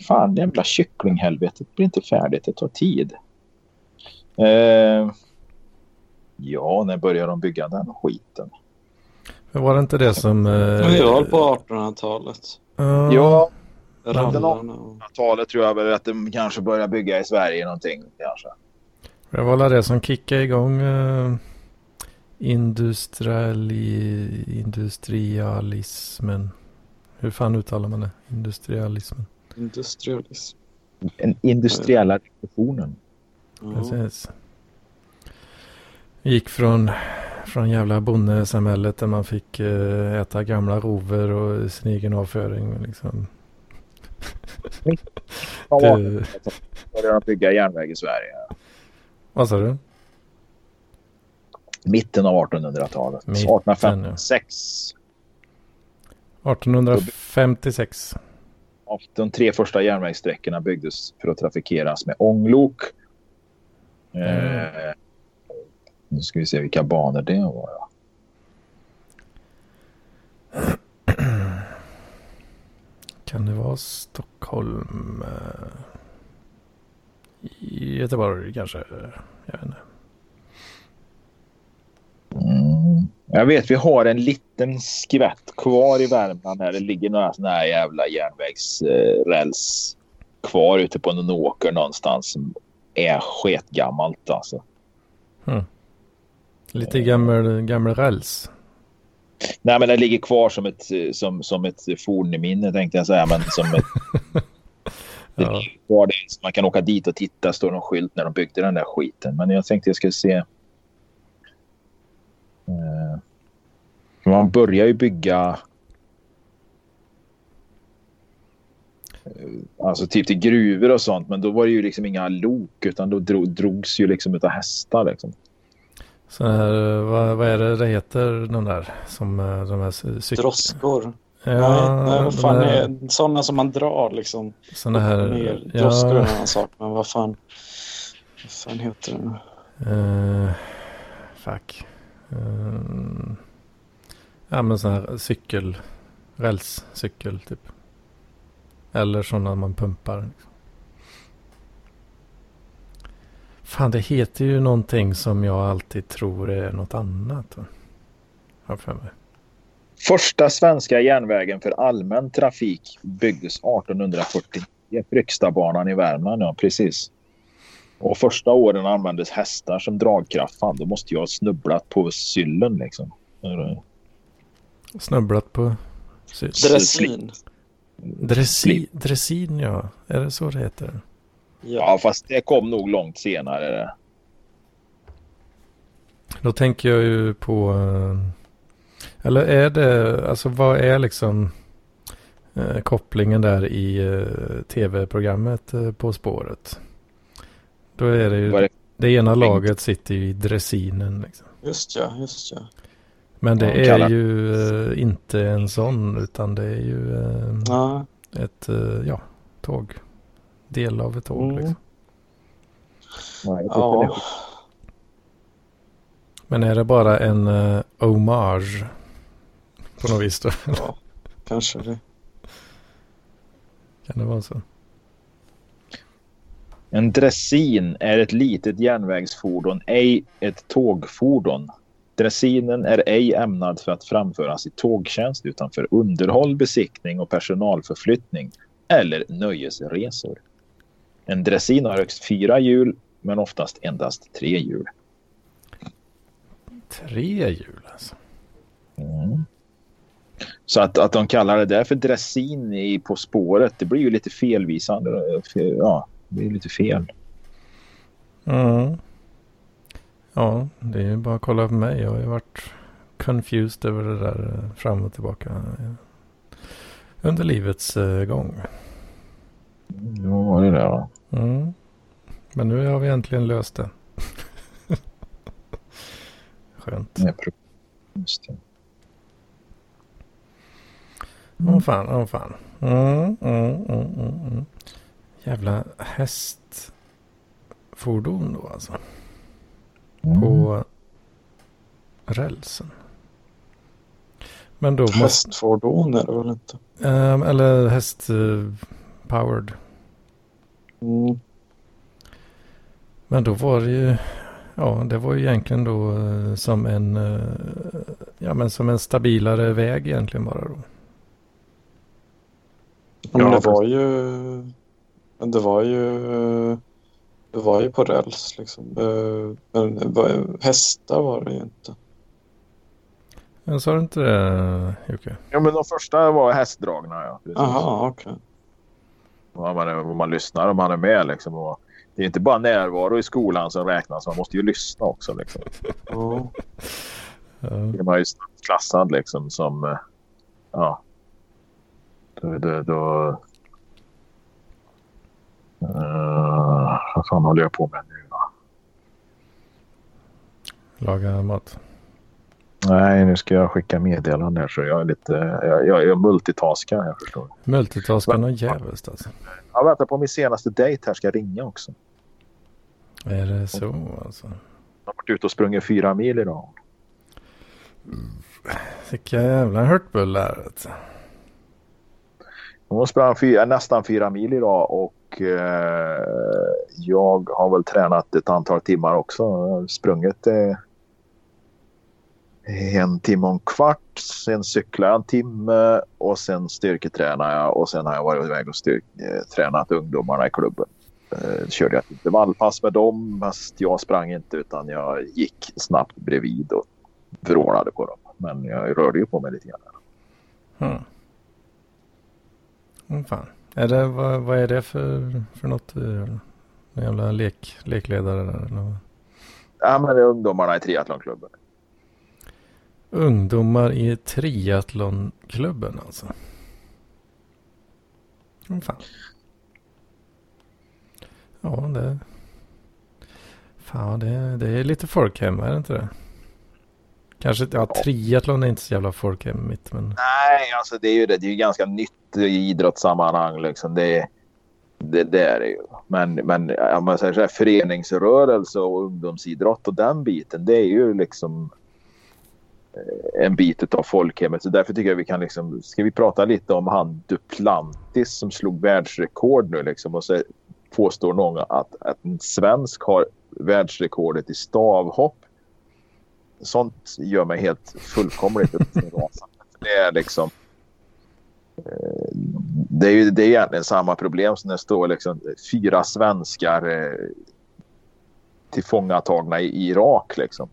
S1: fan det jävla kycklinghelvetet blir inte färdigt. Det tar tid. Eh, ja, när börjar de bygga den skiten?
S2: Men var det inte det som... Eh,
S4: det var på 1800-talet.
S2: ja,
S1: Ja,
S4: Rallarna och...
S1: talet tror jag väl att de kanske börjar bygga i Sverige någonting kanske.
S2: Det var väl det som kickade igång uh, industriali, industrialismen. Hur fan uttalar man det? Industrialismen.
S4: Industrialism.
S1: Den industriella revolutionen.
S4: Ja.
S2: Precis. Gick från, från jävla bondesamhället där man fick eh, äta gamla rover och sin egen avföring. Liksom. [LAUGHS]
S1: Började de bygga järnväg i Sverige.
S2: vad sa du?
S1: Mitten av 1800-talet.
S2: Mitten,
S1: 1856.
S2: 1856.
S1: Och De tre första järnvägssträckorna byggdes för att trafikeras med ånglok. Eh, nu ska vi se vilka banor det var. Ja.
S2: Kan det vara Stockholm? eh, Göteborg kanske? Jag vet inte.
S1: Mm. Jag vet vi har en liten skvätt kvar i Värmland här. Det ligger några sådana här jävla järnvägsräls kvar ute på någon åker någonstans som är sketgammalt alltså.
S2: Lite gammal, gammal räls.
S1: Nej men det ligger kvar som ett, som, som ett fornminne tänkte jag säga. Men som ett, [LAUGHS] det
S2: Ja.
S1: ligger kvar där, så man kan åka dit och titta. Står någon skylt när de byggde den där skiten. Men jag tänkte jag skulle se. Eh, man börjar ju bygga. eh, Alltså typ till gruvor och sånt. Men då var det ju liksom inga lok. Utan då drog, drogs ju liksom utav hästar liksom.
S2: Så här, vad, vad är det det heter de där? Som eh, de här cyk-
S4: Droskor.
S2: Ja,
S4: nej, nej, vad fan
S2: där-
S4: är sådana som man drar liksom.
S2: Sådana här...
S4: Ner. Droskor är en
S2: Ja,
S4: annan sak, men vad fan. Vad fan heter det?
S2: eh, fuck. Eh, ja men sån här cykel. Rälscykel typ. Eller sådana man pumpar. Liksom. Fan det heter ju någonting som jag alltid tror är något annat. Har jag för mig.
S1: Första svenska järnvägen för allmän trafik byggdes 1849. Frykstabanan i Värmland, ja precis. Och första åren användes hästar som dragkraft. Fan, då måste jag ha snubblat på syllen liksom.
S2: Snubblat på...
S4: Dressin.
S2: Dressin, dressin ja. Är det så det heter?
S4: Ja.
S1: Ja, fast det kom nog långt senare.
S2: Då tänker jag ju på... eh, Eller är det... Alltså vad är liksom eh, kopplingen där i eh, tv-programmet eh, På spåret? Då är det ju...
S1: Är
S2: det... ena laget sitter ju i dressinen. Liksom.
S4: Just ja, just ja.
S2: Men det
S1: Ja,
S2: är ju eh, inte en sån utan det är ju eh,
S4: ja.
S2: ett eh, ja, tåg. Del av ett tåg
S4: Mm.
S2: liksom.
S1: Nej,
S4: ja.
S1: det-
S2: Men är det bara en uh, hommage på något vis då?
S4: ja. Kanske det.
S2: kan det vara så?
S1: En dressin är ett litet järnvägsfordon, ej ett tågfordon. Dressinen är ej ämnad för att framföras i tågtjänst utan för underhåll, besiktning och personalförflyttning eller nöjesresor. En dressin har högst fyra hjul men oftast endast tre hjul.
S2: Tre hjul alltså.
S1: Mm. Så att, att de kallar det där för dressin i På spåret, det blir ju lite felvisande. Ja, det blir lite fel.
S2: Mm. Ja, det är ju bara att kolla på mig. Jag har ju varit confused över det där eh, fram och tillbaka eh, under livets eh, gång.
S1: Mm, Vad var det där?
S2: Mm. Men nu har vi äntligen löst det. [LAUGHS] Skönt.
S1: Just det.
S2: Åh fan, åh fan. Mm, mm, mm, mm, mm. Jävla häst. fordon då alltså.
S1: Mm.
S2: På rälsen. Men då måste...
S4: Hästfordon är det väl inte?
S2: ehm, eller häst eh.
S4: Mm.
S2: Men då var det ju, ja det var ju egentligen då eh, som en, eh, ja men som en stabilare väg egentligen bara då.
S4: Men
S1: Ja,
S4: det var ju... men Det var ju... Det var ju på räls liksom. Eh, Men det var- hästar var det ju inte.
S2: Men sa du inte det Jocke?
S1: Ja, men de första var hästdragna. Ja, precis.
S4: Jaha, okej.
S1: Om man, om man lyssnar och man är med. Liksom, och det är inte bara närvaro i skolan som räknas. Man måste ju lyssna också. Liksom.
S4: Ja.
S2: Ja.
S1: Det var ju klassad liksom som... eh, Ja. Då... då, då uh, vad fan håller jag på med nu då?
S2: Laga mat.
S1: Nej, nu ska jag skicka meddelande här så jag är lite... Jag, jag, jag multitaskar, jag förstår.
S2: Multitaskar något jävligt alltså.
S1: Jag väntar på min senaste dejt här. Ska jag ringa också.
S2: Är det så alltså?
S1: Jag har varit ute och sprungit fyra mil idag.
S2: Vilka jävla hurtbullar. Alltså.
S1: Hon sprang fyra, nästan fyra mil idag och Eh, jag har väl tränat ett antal timmar också. Jag har sprungit eh, en timme och en kvart. Sen cyklar jag en timme och sen styrketränar jag och sen har jag varit iväg och styrk, eh, tränat ungdomarna i klubben. Eh, körde jag ett intervallpass med dem fast jag sprang inte utan jag gick snabbt bredvid och vrålade på dem. Men jag rörde ju på mig lite grann.
S2: Mm. Mm, fan. Är det, vad, vad är det för, för något? eh, En jävla lek, lekledare där? Eller? vad?
S1: Ja, men det är ungdomarna i triathlonklubben.
S2: Ungdomar i triathlonklubben alltså. Mm, fan. Ja, det... Fan, det, det är lite folkhem, är det inte det? Kanske ja, triathlon är inte så jävla folkhemmigt, men...
S1: Nej, alltså det är ju det. Det är ju ganska nytt i idrottssammanhang. Liksom. Det, det, det är det ju. Men, men om man säger så här, föreningsrörelse och ungdomsidrott och den biten. Det är ju liksom eh, en bit av folkhemmet. Så därför tycker jag vi kan liksom. Ska vi prata lite om han Duplantis som slog världsrekord nu liksom. Och så påstår någon att, att en svensk har världsrekordet i stavhopp. Sånt gör mig helt fullkomligt rasande. Det är liksom eh, det är ju det är egentligen samma problem som när det står liksom fyra svenskar eh, tillfångatagna i Irak. Liksom.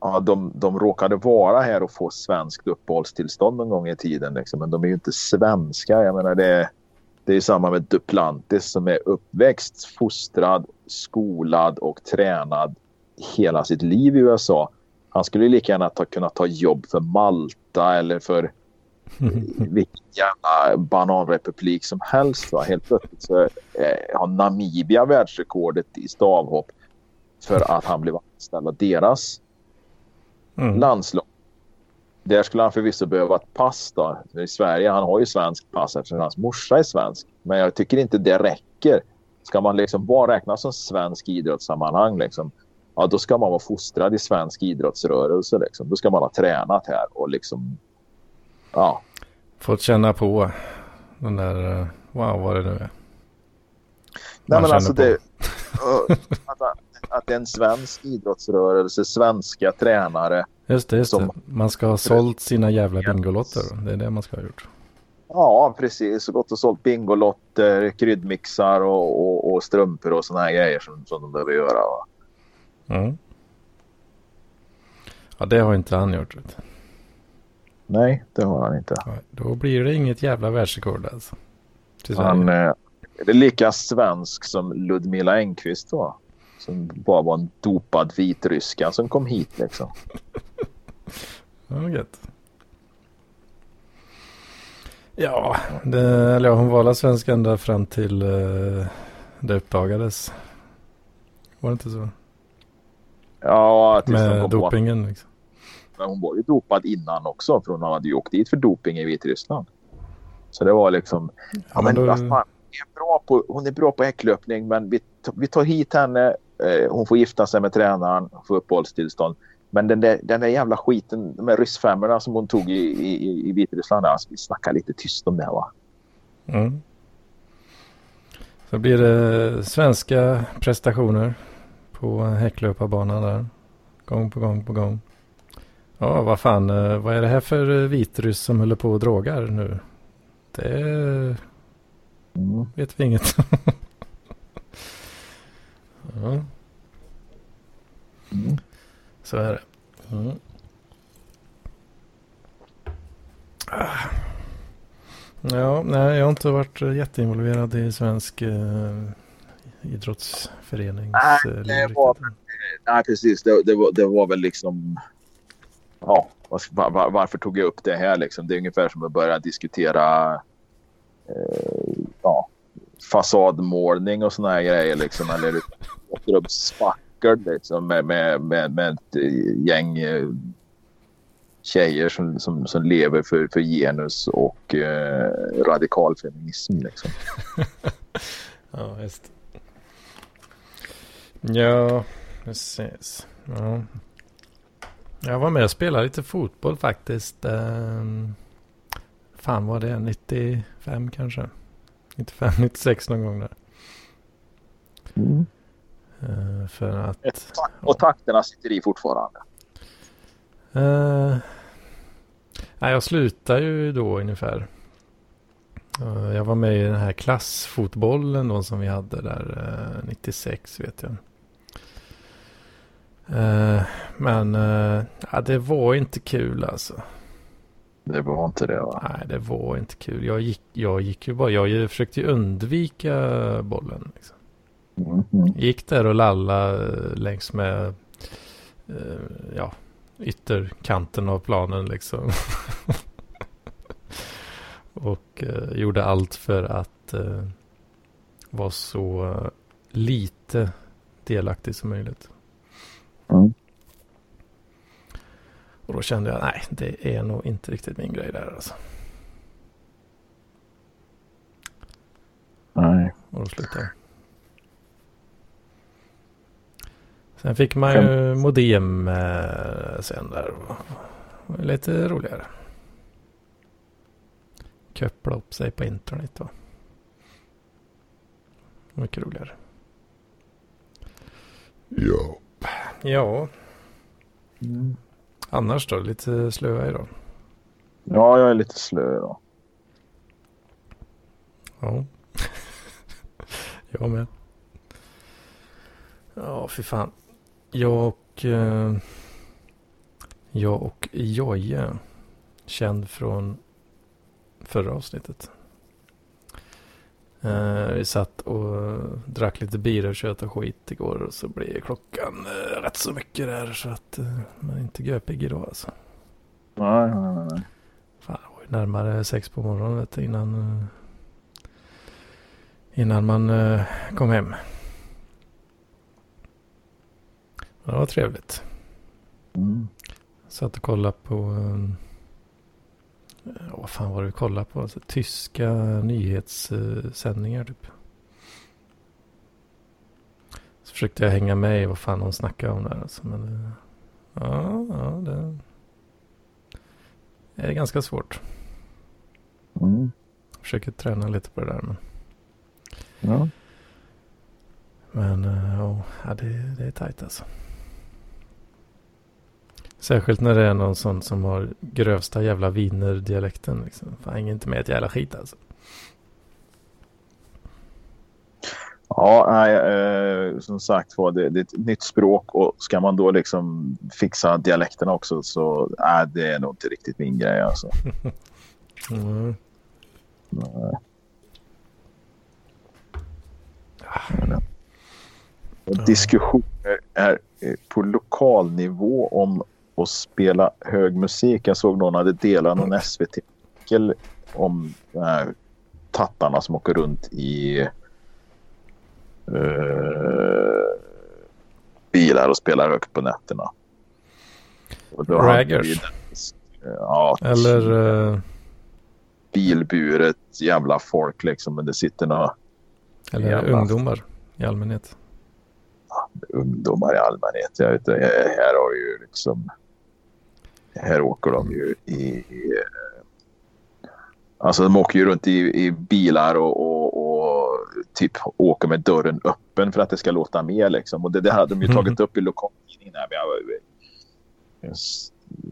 S1: Ja, de, de råkade vara här och få svenskt uppehållstillstånd någon gång i tiden. Liksom, men de är ju inte svenska. Jag menar, det, det är samma med Duplantis som är uppväxt, fostrad, skolad och tränad hela sitt liv i USA. Han skulle ju lika gärna ta, kunna ta jobb för Malta eller för [LAUGHS] vilken jävla bananrepublik som helst. Va? Helt plötsligt så eh, har Namibia världsrekordet i stavhopp för att han blev anställd av deras
S2: Mm.
S1: landslag. Där skulle han förvisso behöva ett pass då. I Sverige, han har ju svenskt pass eftersom hans morsa är svensk. Men jag tycker inte det räcker. Ska man liksom bara räknas som svensk idrottssammanhang liksom, ja då ska man vara fostrad i svensk idrottsrörelse liksom. Då ska man ha tränat här och liksom, ja.
S2: Fått känna på den där, eh, wow vad det nu är.
S1: Nej men alltså det, [LAUGHS] att, att det är en svensk idrottsrörelse, svenska tränare.
S2: Just det, just det. Man ska ha sålt sina jävla bingolotter. Det är det man ska ha gjort.
S1: Ja, precis. Gått och sålt bingolotter, kryddmixar och, och, och strumpor och såna här grejer som, som de behöver göra. Va?
S2: Mm. Ja, det har inte han gjort. Vet.
S1: Nej, det har han inte.
S2: Nej, Då blir det inget jävla världsrekord alltså.
S1: Han eh, är lika svensk som Ludmila Engqvist var. Som bara var en dopad vitryska som kom hit liksom. [LAUGHS]
S2: Ja, gött. Ja, det, eller ja, hon var alla svensk ända fram till eh, det uppdagades. Var det inte så?
S1: Ja, tills de
S2: Med
S1: kom på att
S2: dopingen liksom.
S1: Men hon var ju dopad innan också för hon hade ju åkt dit för doping i Vitryssland. Så det var liksom... Ja,
S2: Ja,
S1: men
S2: men då-
S1: fan, är bra på, hon är bra på häcklöpning men vi, vi tar hit henne. Eh, hon får gifta sig med tränaren, får uppehållstillstånd. Men den där, den där jävla skiten med ryssfemmorna som hon tog i, i, i Vitryssland. Alltså, vi snackar lite tyst om det va.
S2: Mm. Så blir det svenska prestationer på häcklöparbanan där. Gång på gång på gång. Ja, vad fan, eh, vad är det här för eh, vitryss som håller på och drogar nu? Det
S1: Mm.
S2: vet vi inget. [LAUGHS] ja,
S1: Mm.
S2: så är det. Mm. Ah. Ja, nej, jag har inte varit eh, jätteinvolverad i svensk eh, idrottsförenings...
S1: Nej, det var-. Nej, precis. Det, det, var, det var väl liksom... Ja, var, var, varför tog jag upp det här liksom? Det är ungefär som att börja diskutera eh, ja, fasadmålning och såna här grejer liksom. Eller åker upp spackel liksom med, med, med, med ett gäng eh, tjejer som, som, som lever för, för genus och eh, radikal feminism liksom. [LAUGHS]
S2: Ja, just Ja, precis. Ja. Jag var med och spelade lite fotboll faktiskt. Ehm, fan var det? 95 kanske? 95, 96 någon gång där.
S1: Mm.
S2: Eh, för att...
S1: Och takterna sitter i fortfarande.
S2: Uh, nej, jag slutade ju då ungefär. Eh, jag var med i den här klassfotbollen då som vi hade där eh, 96 vet jag. Eh, men eh, ja, det var inte kul alltså.
S1: Det var inte det va?
S2: Nej, det var inte kul. Jag gick, jag gick ju bara, jag försökte ju undvika bollen. Liksom.
S1: Mm. Mm.
S2: Gick där och lalla eh, längs med eh, ja, ytterkanten av planen liksom. [LAUGHS] och eh, gjorde allt för att eh, vara så lite delaktig som möjligt.
S1: Mm.
S2: Och då kände jag, nej, det är nog inte riktigt min grej där alltså.
S1: Nej.
S2: Och då slutade jag. Sen fick man ju modem eh, sen där. och- och Lite roligare. Koppla upp sig på internet va. Mycket roligare.
S3: Ja.
S2: Ja, annars då? Lite slöa idag.
S1: Ja, jag är lite slö då.
S2: Ja. [LAUGHS] jag med. Ja, fy fan. Jag och... Eh, jag och Joje. Känd från förra avsnittet. Eh, vi satt och drack lite bira och tjötade skit igår. Och så blev klockan eh, rätt så mycket där. Så att eh, man är inte göpig idag alltså.
S1: Nej, nej, nej, nej.
S2: Fan, det var ju närmare sex på morgonen vet du, innan, eh, innan man kom hem. Det var trevligt.
S1: Mm.
S2: Satt och kollade på... Um, vad fan var det vi kollade på? Alltså, tyska nyhetssändningar typ. Så försökte jag hänga med i vad fan de snackade om där. Alltså, men, eh, ja, ja, det är ganska svårt.
S1: Mm.
S2: Försöker träna lite på det där. Men,
S1: Ja.
S2: men eh, ja, det, det är tajt alltså. Särskilt när det är någon sån som har grövsta jävla wienerdialekten. Liksom. Fan, hänger inte med ett jävla skit alltså.
S1: Ja, nej, eh, som sagt var det, det är ett nytt språk och ska man då liksom fixa dialekterna också så är det nog inte riktigt min grej alltså. [LAUGHS]
S2: Mm.
S1: Nej. Och diskussioner är eh, på lokal nivå om att spela hög musik. Jag såg någon hade delat någon SVT-artikel om de här tattarna som åker runt i eh, bilar och spelar högt på nätterna. Och
S2: Raggers.
S1: den- Ja,
S2: Eller... eh,
S1: bilburet jävla folk liksom. Men det sitter några
S2: Eller
S1: Jävla-
S2: ungdomar i allmänhet.
S1: ungdomar i allmänhet. Jag vet, inte, här har ju liksom... Här åker de ju i... i alltså de åker ju runt i, i bilar och, och, och typ åker med dörren öppen för att det ska låta mer liksom. Och det, det hade de ju tagit upp i lokaltidningen jag,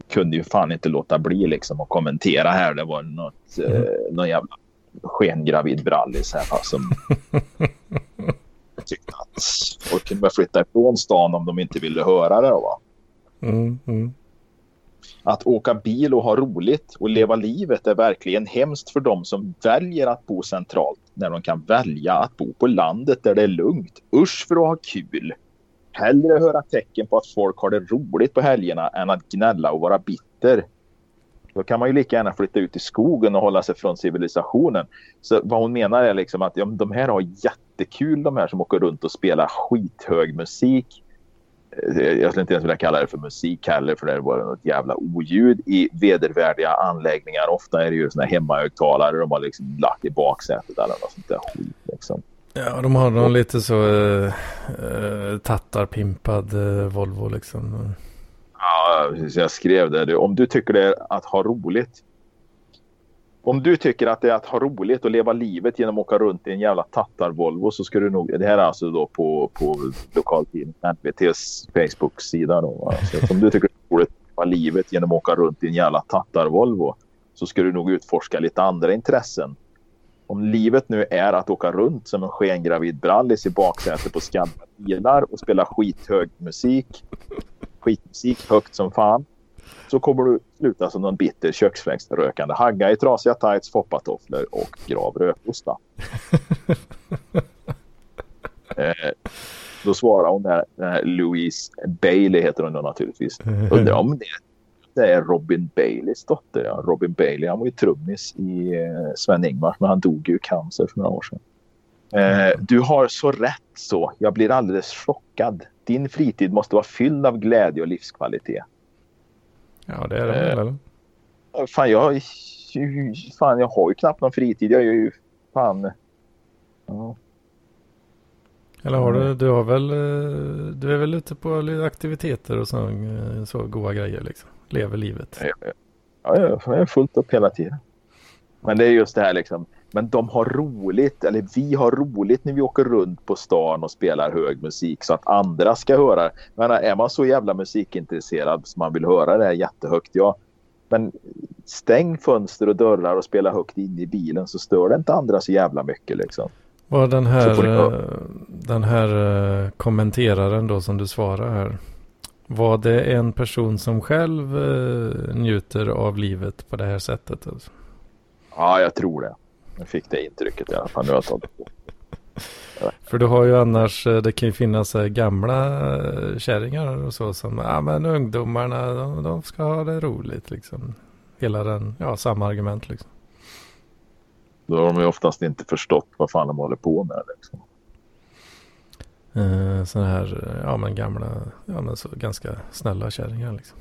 S1: kunde ju fan inte låta bli liksom att kommentera här. Det var något, eh, någon jävla skengravid brallis här fast som [LAUGHS] tyckte att folk kunde flytta ifrån stan om de inte ville höra det. Va?
S2: Mm, mm.
S1: Att åka bil och ha roligt och leva livet är verkligen hemskt för dem som väljer att bo centralt när de kan välja att bo på landet där det är lugnt. Usch för att ha kul! Hellre höra tecken på att folk har det roligt på helgerna än att gnälla och vara bitter. Då kan man ju lika gärna flytta ut i skogen och hålla sig från civilisationen. Så vad hon menar är liksom att ja, de här har jättekul de här som åker runt och spelar skithög musik. Eh, Jag skulle inte ens vilja kalla det för musik heller för det är bara något jävla oljud i vedervärdiga anläggningar. Ofta är det ju såna här hemmahögtalare de har liksom lagt i baksätet eller något sånt där skit liksom.
S2: Ja, de har någon lite så uh, tattarpimpad eh, Volvo liksom.
S1: Ja, precis. jag skrev det. Om du tycker det är att ha roligt. Om du tycker att det är att ha roligt och leva livet genom att åka runt i en jävla tattar-Volvo så ska du nog... Det här är alltså då på, på lokaltidningen NVTs Facebook-sida. Då, alltså, om du tycker det är roligt att leva livet genom att åka runt i en jävla tattar-Volvo så ska du nog utforska lite andra intressen. Om livet nu är att åka runt som en skengravid brallis i baksätet på skadda bilar och spela skithög musik skitmusik högt som fan så kommer du sluta som någon bitter köksflängsrökande hagga i trasiga tights, foppatofflor och grav rökosta. [LAUGHS] eh, då svarar hon där, den här Louise Bailey heter hon då naturligtvis. Undrar om det, det är Robin Baileys dotter. Ja. Robin Bailey han var ju trummis i eh, Sven-Ingvars men han dog ju i cancer för några år sedan. Eh, du har så rätt så. Jag blir alldeles chockad. Din fritid måste vara fylld av glädje och livskvalitet.
S2: Ja, det är det väl, eller?
S1: Eh, Fan jag, fan, jag har ju knappt någon fritid. Jag är ju fan... Ja.
S2: Eller har du, du har väl, eh, du är väl ute på aktiviteter och så, eh, så goa grejer liksom. Lever livet.
S1: Ja, ja, jag är fullt upp hela tiden. Men det är just det här liksom. Men de har roligt, eller vi har roligt när vi åker runt på stan och spelar hög musik så att andra ska höra. Menar, är man så jävla musikintresserad som man vill höra det här jättehögt, ja. Men stäng fönster och dörrar och spela högt in i bilen så stör det inte andra så jävla mycket liksom.
S2: Var den
S1: får ni
S2: här,
S1: höra.
S2: eh, den här eh, kommenteraren då som du svarar här. Var det en person som själv eh, njuter av livet på det här sättet? Alltså?
S1: Ja, jag tror det. Jag fick det intrycket i alla fall. Nu har jag tagit på.
S2: För du har ju annars, eh, det kan ju finnas eh, gamla eh, kärringar och så som, ja men ungdomarna, de, de ska ha det roligt liksom. Hela den, ja samma argument liksom.
S1: Då har de ju oftast inte förstått vad fan de håller på med. Liksom.
S2: Eh, sådana här, ja men gamla, ja men så ganska snälla kärringar liksom.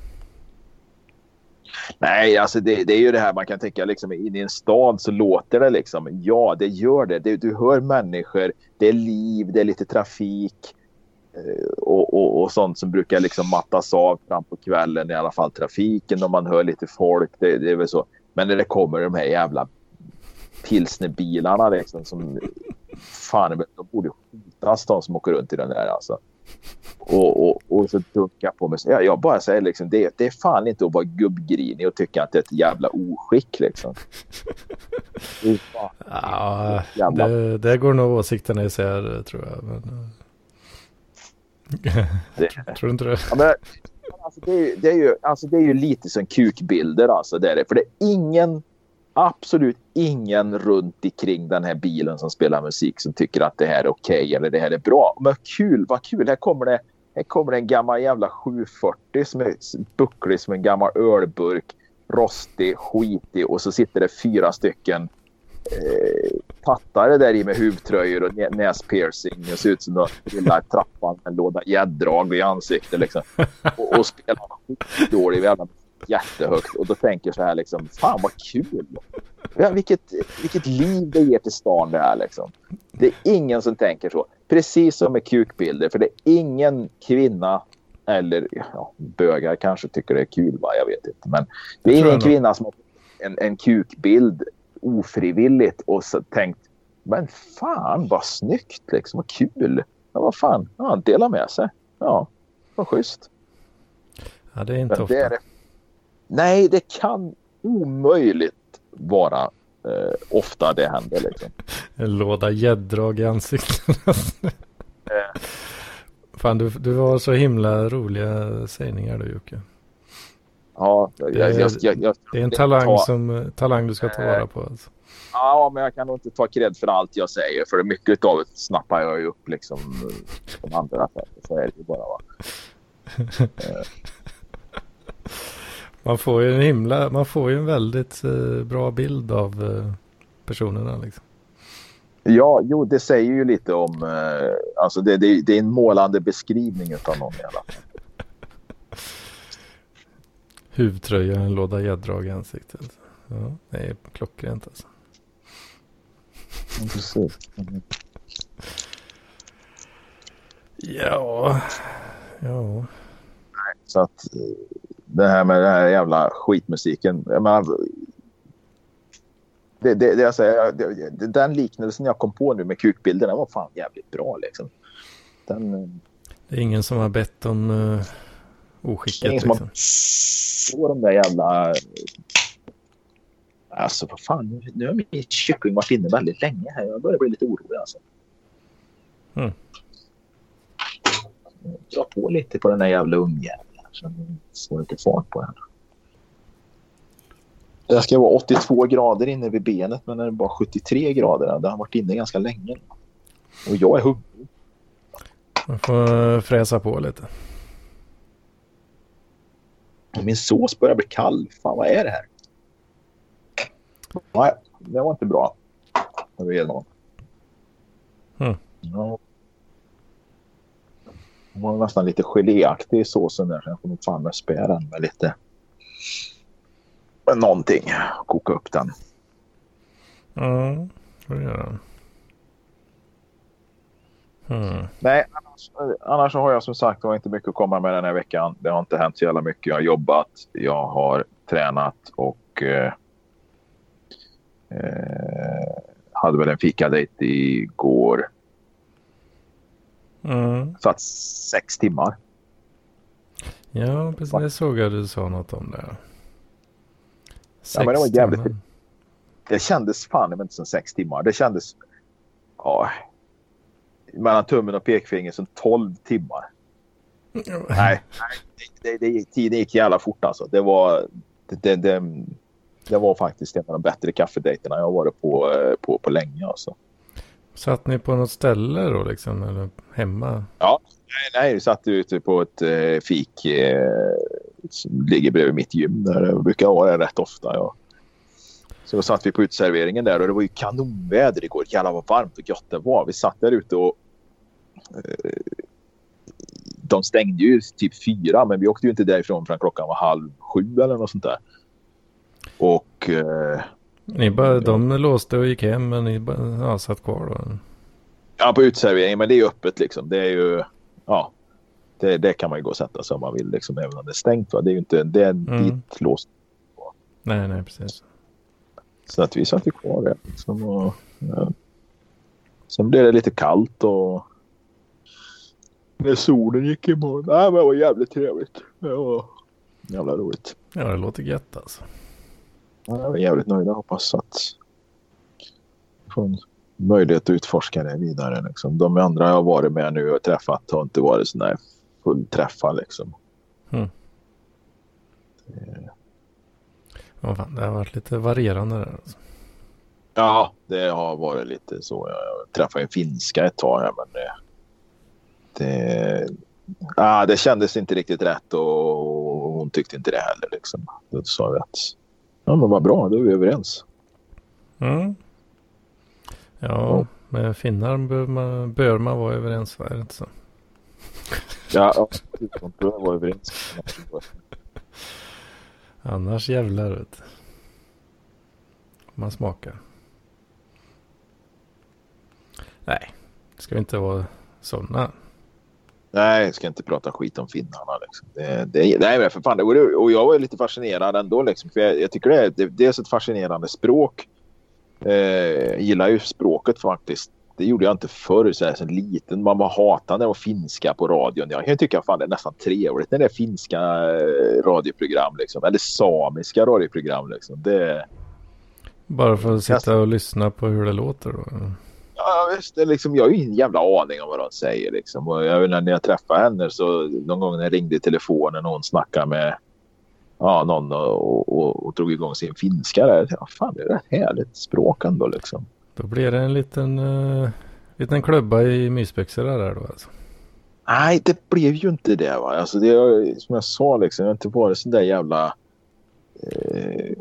S1: Nej, alltså det, det är ju det här man kan tänka liksom inne i en stad så låter det liksom. Ja, det gör det. det du hör människor, det är liv, det är lite trafik eh, och, och, och sånt som brukar liksom mattas av fram på kvällen i alla fall trafiken och man hör lite folk. Det, det är väl så. Men när det kommer de här jävla pilsnerbilarna liksom som fan, de borde skjutas de som åker runt i den där alltså. Och, och, och så dunkar på mig. Jag, jag bara säger liksom, det, det är fan inte att vara gubbgrinig och tycka att det är ett jävla oskick liksom. [LAUGHS] Det
S2: Ja,
S1: Jävla-
S2: det, det går nog åsikterna isär tror jag. Men, eh,
S1: det, [LAUGHS]
S2: tror du inte det?
S1: ja, men, alltså, det, är, ju- det, är ju, alltså, det är ju lite som kukbilder alltså. Det är det. För det är ingen, absolut ingen runt omkring den här bilen som spelar musik som tycker att det här är okej eller det här är bra. Men kul, vad kul. Här kommer det, här kommer det en gammal jävla 740 som är bucklig som en gammal ölburk. Rostig, skitig och så sitter det fyra stycken eh, tattare där i med huvtröjor och nä- näspiercing och ser ut som de gillar trappan med en låda gäddrag i ansiktet liksom. Och, och spelar skitdålig jävla jättehögt och då tänker så här liksom, fan vad kul. Ja, vilket, vilket liv det ger till stan det här liksom. Det är ingen som tänker så. Precis som med kukbilder, för det är ingen kvinna eller ja, bögar kanske tycker det är kul, va? jag vet inte. Men det är ingen kvinna som har en, en kukbild ofrivilligt och så tänkt men fan vad snyggt liksom, vad kul. Ja, vad fan, ja, dela med sig. Ja, vad schysst.
S2: Ja, det är inte
S1: Men
S2: ofta.
S1: det är det. Nej, det kan omöjligt vara eh, ofta det händer. Liksom. [LAUGHS]
S2: En låda gäddrag i ansiktet. [LAUGHS] Fan, du, du har så himla roliga sägningar du Jocke.
S1: Ja, jag,
S2: Det är-
S1: jag, jag, jag,
S2: Det är en talang,
S1: tar-
S2: som, talang du ska ta vara på. Alltså.
S1: ja, men jag kan nog inte ta cred för allt jag säger. För mycket av det snappar jag ju upp liksom som andra. Så är det ju bara. Va? [LAUGHS]
S2: Man får ju en himla, man får ju en väldigt eh, bra bild av eh, personerna liksom.
S1: Ja, jo, det säger ju lite om... Eh, alltså det, det, det är en målande beskrivning av någon i alla fall. [LAUGHS]
S2: Huvtröja, en låda gäddrag i ansiktet. Ja, det är klockrent alltså.
S1: Precis.
S2: Ja, ja.
S1: Så att eh, det här med den här jävla skitmusiken. Jag menar, det, det, det jag säger, det, den liknelsen jag kom på nu med kukbilderna var fan jävligt bra. Liksom. Den,
S2: Det är ingen som har bett om uh,
S1: det är
S2: oskicket
S1: ingen som har
S2: liksom.
S1: på de där jävla... Alltså vad fan, nu har min kyckling varit inne väldigt länge här. Jag börjar bli lite orolig alltså.
S2: Mm.
S1: Dra på lite på den där jävla ungjäveln. Så får lite fart på den. Det ska vara 82 grader inne vid benet men det är bara 73 grader. Det har varit inne ganska länge. Och jag är hungrig.
S2: Man får fräsa på lite.
S1: Min sås börjar bli kall. Fan vad är det här? Nej, det var inte bra. Jag vet inte.
S2: Mm.
S1: Ja. Den var nästan lite geléaktig i såsen där. Jag får nog fan med spä den med lite med någonting. Koka upp den.
S2: Ja, får du göra. Hmm.
S1: Nej, annars, annars har jag som sagt var inte mycket att komma med den här veckan. Det har inte hänt så jävla mycket. Jag har jobbat, jag har tränat och eh, eh, hade väl en fikadejt igår.
S2: Mm.
S1: Satt sex timmar.
S2: Ja, precis. Det såg jag du sa något om det.
S1: Ja, men det var
S2: Sex
S1: jävligt-
S2: timmar.
S1: Det kändes fan inte som sex timmar. Det kändes... Ja, mellan tummen och pekfingret som tolv timmar. Nej, nej det, det, gick- tiden gick jävla fort alltså. Det var, det, det, det, det var faktiskt en av de bättre kaffedejterna jag har varit på, eh, på, på länge. Alltså.
S2: Satt ni på något ställe då liksom? Eller hemma?
S1: Nej, nej, vi satt ute på ett eh, fik eh, som ligger bredvid mitt gym. Där det brukar vara det rätt ofta. Ja. Så då satt vi på utserveringen där och det var ju kanonväder igår. Jävlar vad varmt och gött det var. Vi satt där ute och eh, de stängde ju typ fyra men vi åkte ju inte därifrån förrän klockan var halv sju eller något sånt där. Och eh,
S2: ni bara. De låste och gick hem men ni bara, ja, satt kvar då?
S1: ja, på utserveringen, men det är öppet liksom. Det är ju, ja, det, det kan man ju gå och sätta sig om man vill liksom, även om det är stängt. Va? Det är ju inte, det är
S2: Mm.
S1: dit låst.
S2: Nej, nej, precis.
S1: Så att vi satt ju kvar där. Liksom, och, ja. Sen blev det lite kallt och när solen gick imorgon. Nej, men det var jävligt trevligt. Det var jävla roligt.
S2: Ja, det låter gött alltså.
S1: Ja, Jag är jävligt nöjd. Jag hoppas att en möjlighet att utforska det vidare. Liksom. De andra jag har varit med nu och träffat har inte varit sådana här fullträffar. Liksom.
S2: Ja, fan, det har varit lite varierande där. Alltså.
S1: Ja, det har varit lite så. Jag träffade en finska ett tag här, men det... Det, ah, det kändes inte riktigt rätt och hon tyckte inte det heller. Liksom. Då sa vi att ja, men vad bra, då är vi överens.
S2: Mm. Ja, med finnar bör man, bör man vara överens, va? är det inte så?
S1: Ja, [LAUGHS] de bör vara överens. [LAUGHS]
S2: Annars jävlar vet du. Man smakar. Nej, det ska inte vara sådana.
S1: Nej, jag ska inte prata skit om finnarna. Liksom. Det, det, nej, men för fan. Det, och jag var lite fascinerad ändå. Liksom, för jag, jag tycker det är, det, är ett fascinerande språk. Eh, jag gillar ju språket faktiskt. Det gjorde jag inte förr så här, så liten. Man var hatande och finska på radion. Jag kan tycka fan det är nästan trevligt när det är finska eh, radioprogram. Liksom. Eller samiska radioprogram. Liksom. Det,
S2: Bara för att sitta och lyssna på hur det låter då?
S1: Ja, visst. Det är liksom, jag har ju ingen jävla aning om vad de säger. Liksom. Och jag, när jag träffade henne så någon gång när jag ringde i telefonen och hon snackade med ja, någon och, och, och drog igång sin finska. Där. Ja, fan, det är ett härligt språk ändå liksom.
S2: Då blir det en liten, uh, liten klubba i mysbyxorna där då alltså.
S1: Nej, det blev ju inte det. Va? Alltså, det som jag sa, liksom, jag har inte varit sån där jävla... Eh,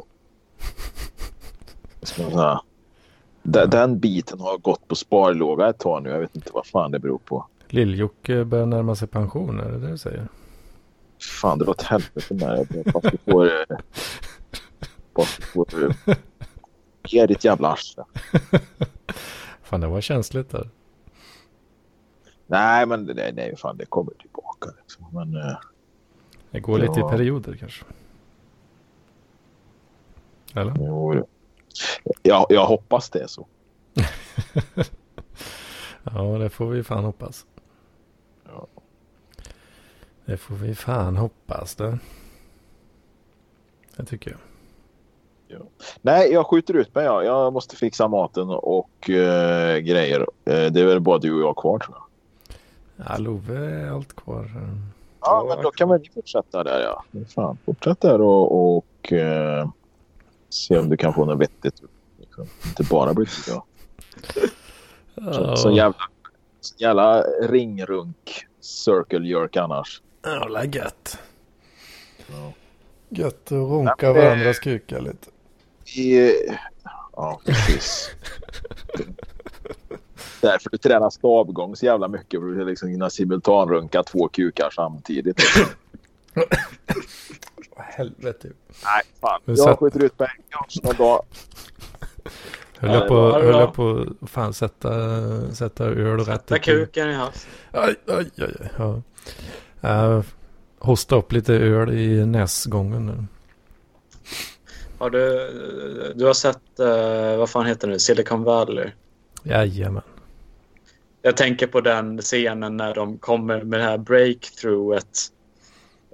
S1: [LAUGHS] ska man säga? Den, den biten har gått på sparlåga ett tag nu. Jag vet inte vad fan det beror på.
S2: Lill-Jocke börjar närma sig pension, är det det du säger?
S1: Fan, det var ett helvete med det. Fast du får... eh, Fast du får... eh, Ge ditt jävla arsle.
S2: Fan, det var känsligt där.
S1: Nej, men det, nej, fan, det kommer tillbaka. Liksom. Men eh,
S2: Det går lite i perioder kanske. Eller?
S1: jo, jag, jag hoppas det är så. [LAUGHS]
S2: Ja, det får vi fan hoppas.
S1: Ja.
S2: Det får vi fan hoppas det. Det tycker jag.
S1: Nej, jag skjuter ut mig. Ja. Jag måste fixa maten och eh, grejer. Eh, det är väl bara du och jag kvar tror jag.
S2: Ja, Love är allt kvar.
S1: Ja, men då kan väl ni fortsätta där ja. Fan, fortsätt där och, och eh, se om du kan få något vettigt. Liksom. Inte bara bli jag. Så, så jävla, så jävla ringrunk circle jerk annars.
S2: Jävla gött.
S1: Ja.
S2: Gött att runka
S1: Nej, men-
S2: varandras kukar lite.
S1: I, ja, precis. Därför du tränar stavgång så jävla mycket. För att liksom kunna simultanrunka två kukar samtidigt. [LAUGHS]
S2: Helvete.
S1: Nej, fan.
S2: Men
S1: Jag
S2: satt-
S1: skjuter ut mig. Jag dag.
S2: Höll jag
S1: Ja,
S2: på, höll jag på fan sätta, sätta öl rätt
S4: Sätta kuken i halsen.
S2: Aj, aj, aj, aj. Ja. Uh, hosta upp lite öl i näsgången nu.
S4: Har du, du har sett, eh, vad fan heter det, Silicon Valley?
S2: Jajamän.
S4: Jag tänker på den scenen när de kommer med det här breakthroughet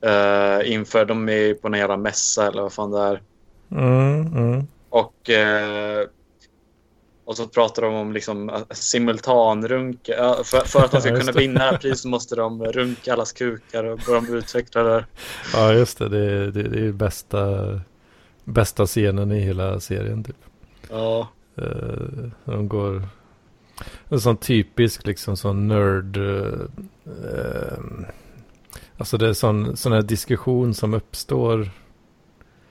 S4: uh, inför, de är på någon jävla mässa eller vad fan det är.
S2: Mm, mm.
S4: Och, eh, och så pratar de om liksom eh, simultanrunk. Ja, för, för att de
S2: Ja,
S4: ska
S2: just
S4: kunna vinna det här priset måste de runka allas kukar och börja utveckla det. där.
S2: Ja, just det. Det, det, det är bästa, bästa scenen i hela serien typ.
S4: Ja,
S2: Uh, de går... En sån typisk liksom sån nörd... eh, eh, alltså det är sån, sån här diskussion som uppstår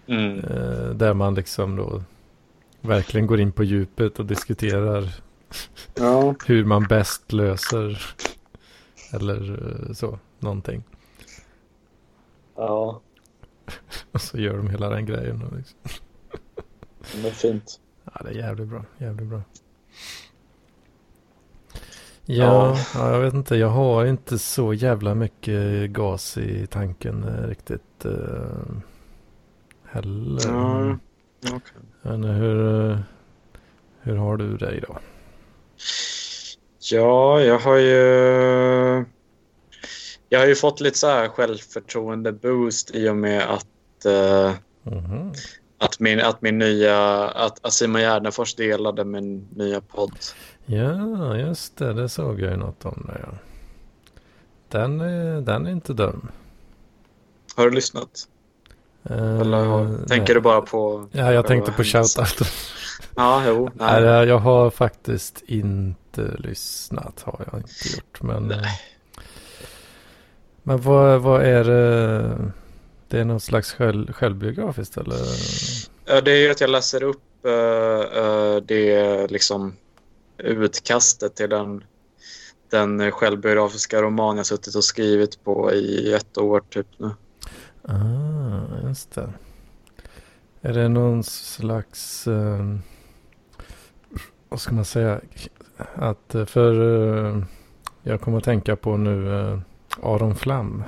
S4: mm.
S2: eh, där man liksom då verkligen går in på djupet och diskuterar
S4: ja. [LAUGHS]
S2: hur man bäst löser eller eh, så, någonting.
S4: ja. [LAUGHS]
S2: Och så gör de hela den grejen. Liksom.
S4: Det är fint.
S2: Ja, det är jävligt bra, jävligt bra.
S4: Ja.
S2: Ja, ja, jag vet inte. Jag har inte så jävla mycket gas i tanken eh, riktigt eh, heller.
S4: Ja. okej.
S2: Men hur, eh, hur har du det idag?
S4: Ja, jag har ju... Jag har ju fått lite så här självförtroende boost i och med att, eh,
S2: Mhm.
S4: Att, min, att min nya... Att, att Simon Gärdenfors delade min nya podd.
S2: Ja, just det. Det såg jag ju något om. Det, ja. den, är, den är inte dum.
S4: Har du lyssnat?
S2: Eh,
S4: Eller har, tänker
S2: nej.
S4: du bara på...
S2: Ja, jag tänkte på
S4: själva
S2: shoutout.
S4: Ja, jo. [LAUGHS]
S2: Nej,
S4: Nej.
S2: jag jag har faktiskt inte lyssnat. Har jag inte gjort. Men,
S4: Nej.
S2: men vad, vad är det? Det är någon slags själv, självbiografiskt eller?
S4: Det är ju att jag läser upp eh, eh, det liksom utkastet till den, den självbiografiska roman jag suttit och skrivit på i ett år typ nu.
S2: Ah, just det. Är det någon slags, eh, vad ska man säga, att eh, för eh, jag kommer att tänka på nu eh, Aron Flam.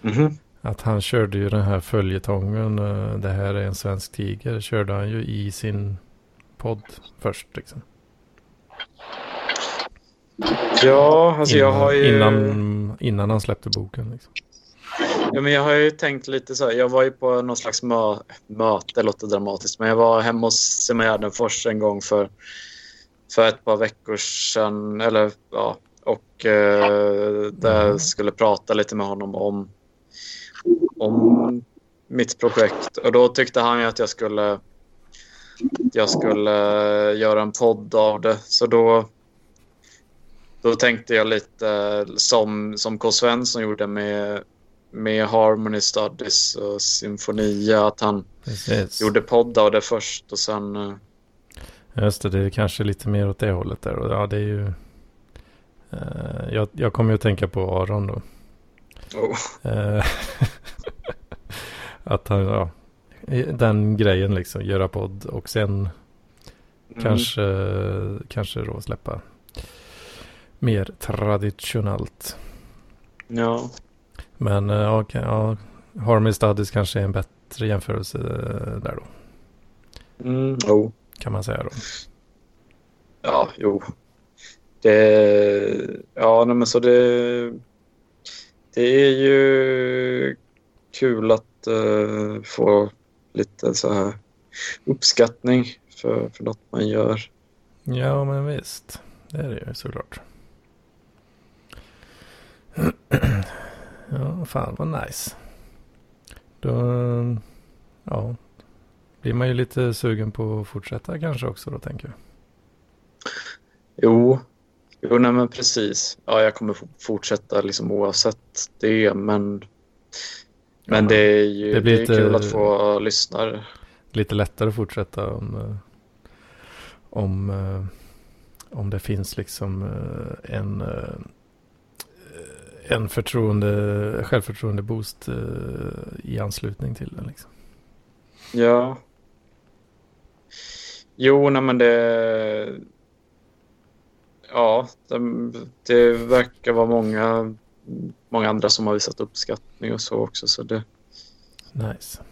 S4: Mhm.
S2: Att han körde ju den här följetongen, eh, det här är en svensk tiger, körde han ju i sin podd först liksom.
S4: Ja, alltså jag har ju...
S2: innan, innan han släppte boken liksom.
S4: Ja, men jag har ju tänkt lite så här. Jag var ju på någon slags mö möte, låter dramatiskt, men jag var hemma hos Simon Gärdenfors en gång för, för ett par veckor sedan. Eller, ja, och eh, där
S2: Mm.
S4: skulle prata lite med honom om, om mitt projekt. Och då tyckte han ju att jag skulle, jag skulle göra en podd av det. Så då, då tänkte jag lite som, som K. Svensson gjorde med med Harmony Studies och Symfonia. Att han
S2: Precis.
S4: gjorde podd av det först och sen... eh,
S2: Just det, det är kanske lite mer åt det hållet där. Och ja, det är ju... eh, jag, jag kommer ju att tänka på Aron då.
S4: oh,
S2: Eh, [LAUGHS] att han, ja, den grejen liksom, göra podd och sen
S4: mm,
S2: kanske, kanske då släppa mer traditionellt.
S4: Ja.
S2: Men eh, ja, ja, Harmony Studies kanske är en bättre jämförelse eh, där då,
S4: Mm, oh.
S2: kan man säga då.
S4: Ja, jo. Det... Ja, nej, men så det... Det är ju kul att eh, få lite så här uppskattning för, för något man gör.
S2: Ja, men visst. Det är det ju såklart. [CLEARS THROAT] ja, fan vad nice. Då, ja, blir man ju lite sugen på att fortsätta kanske också då tänker jag.
S4: Jo, jo nej, men precis. Ja, jag kommer fortsätta liksom oavsett det, men, men det är ju
S2: det
S4: det
S2: blir
S4: är
S2: lite-
S4: kul att få lyssnare.
S2: Lite lättare att fortsätta om, eh, om, eh, om det finns liksom eh, en, en förtroende, självförtroende boost eh, i anslutning till den. Liksom.
S4: Ja. Jo, nej, men det... Ja, det, det verkar vara många, många andra som har visat uppskattning och så också. Så det,
S2: Nice.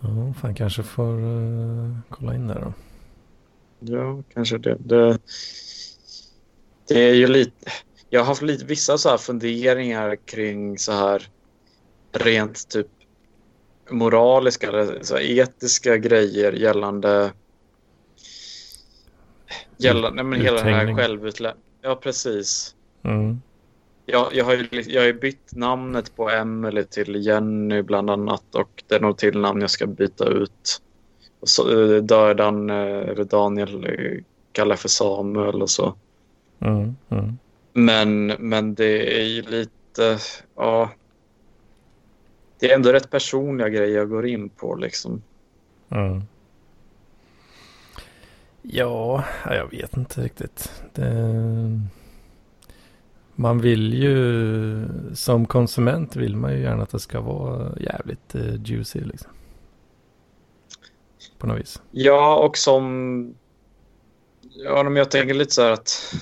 S2: Ja, fan kanske får eh, kolla in där då.
S4: ja, kanske det. det. Det är ju lite... Jag har haft lite, vissa så här funderingar kring så här rent typ moraliska eller så etiska grejer gällande gällande men hela den här
S2: Uthängning.
S4: självutlä... Ja, precis.
S2: Mm.
S4: Jag, jag, har ju, jag har ju bytt namnet på Emily till Jenny bland annat och det är nog till namn jag ska byta ut. Och så, eh, Dödan, eh, eller Daniel, eh, kallar jag för Samuel och så.
S2: Mm. Mm.
S4: Men, men det är ju lite, ja. Det är ändå rätt personliga grejer jag går in på liksom.
S2: Mm. Ja, jag vet inte riktigt. Det... Man vill ju, som konsument vill man ju gärna att det ska vara jävligt eh, juicy liksom. På något vis.
S4: Ja, och som... Ja, men jag tänker lite så här att...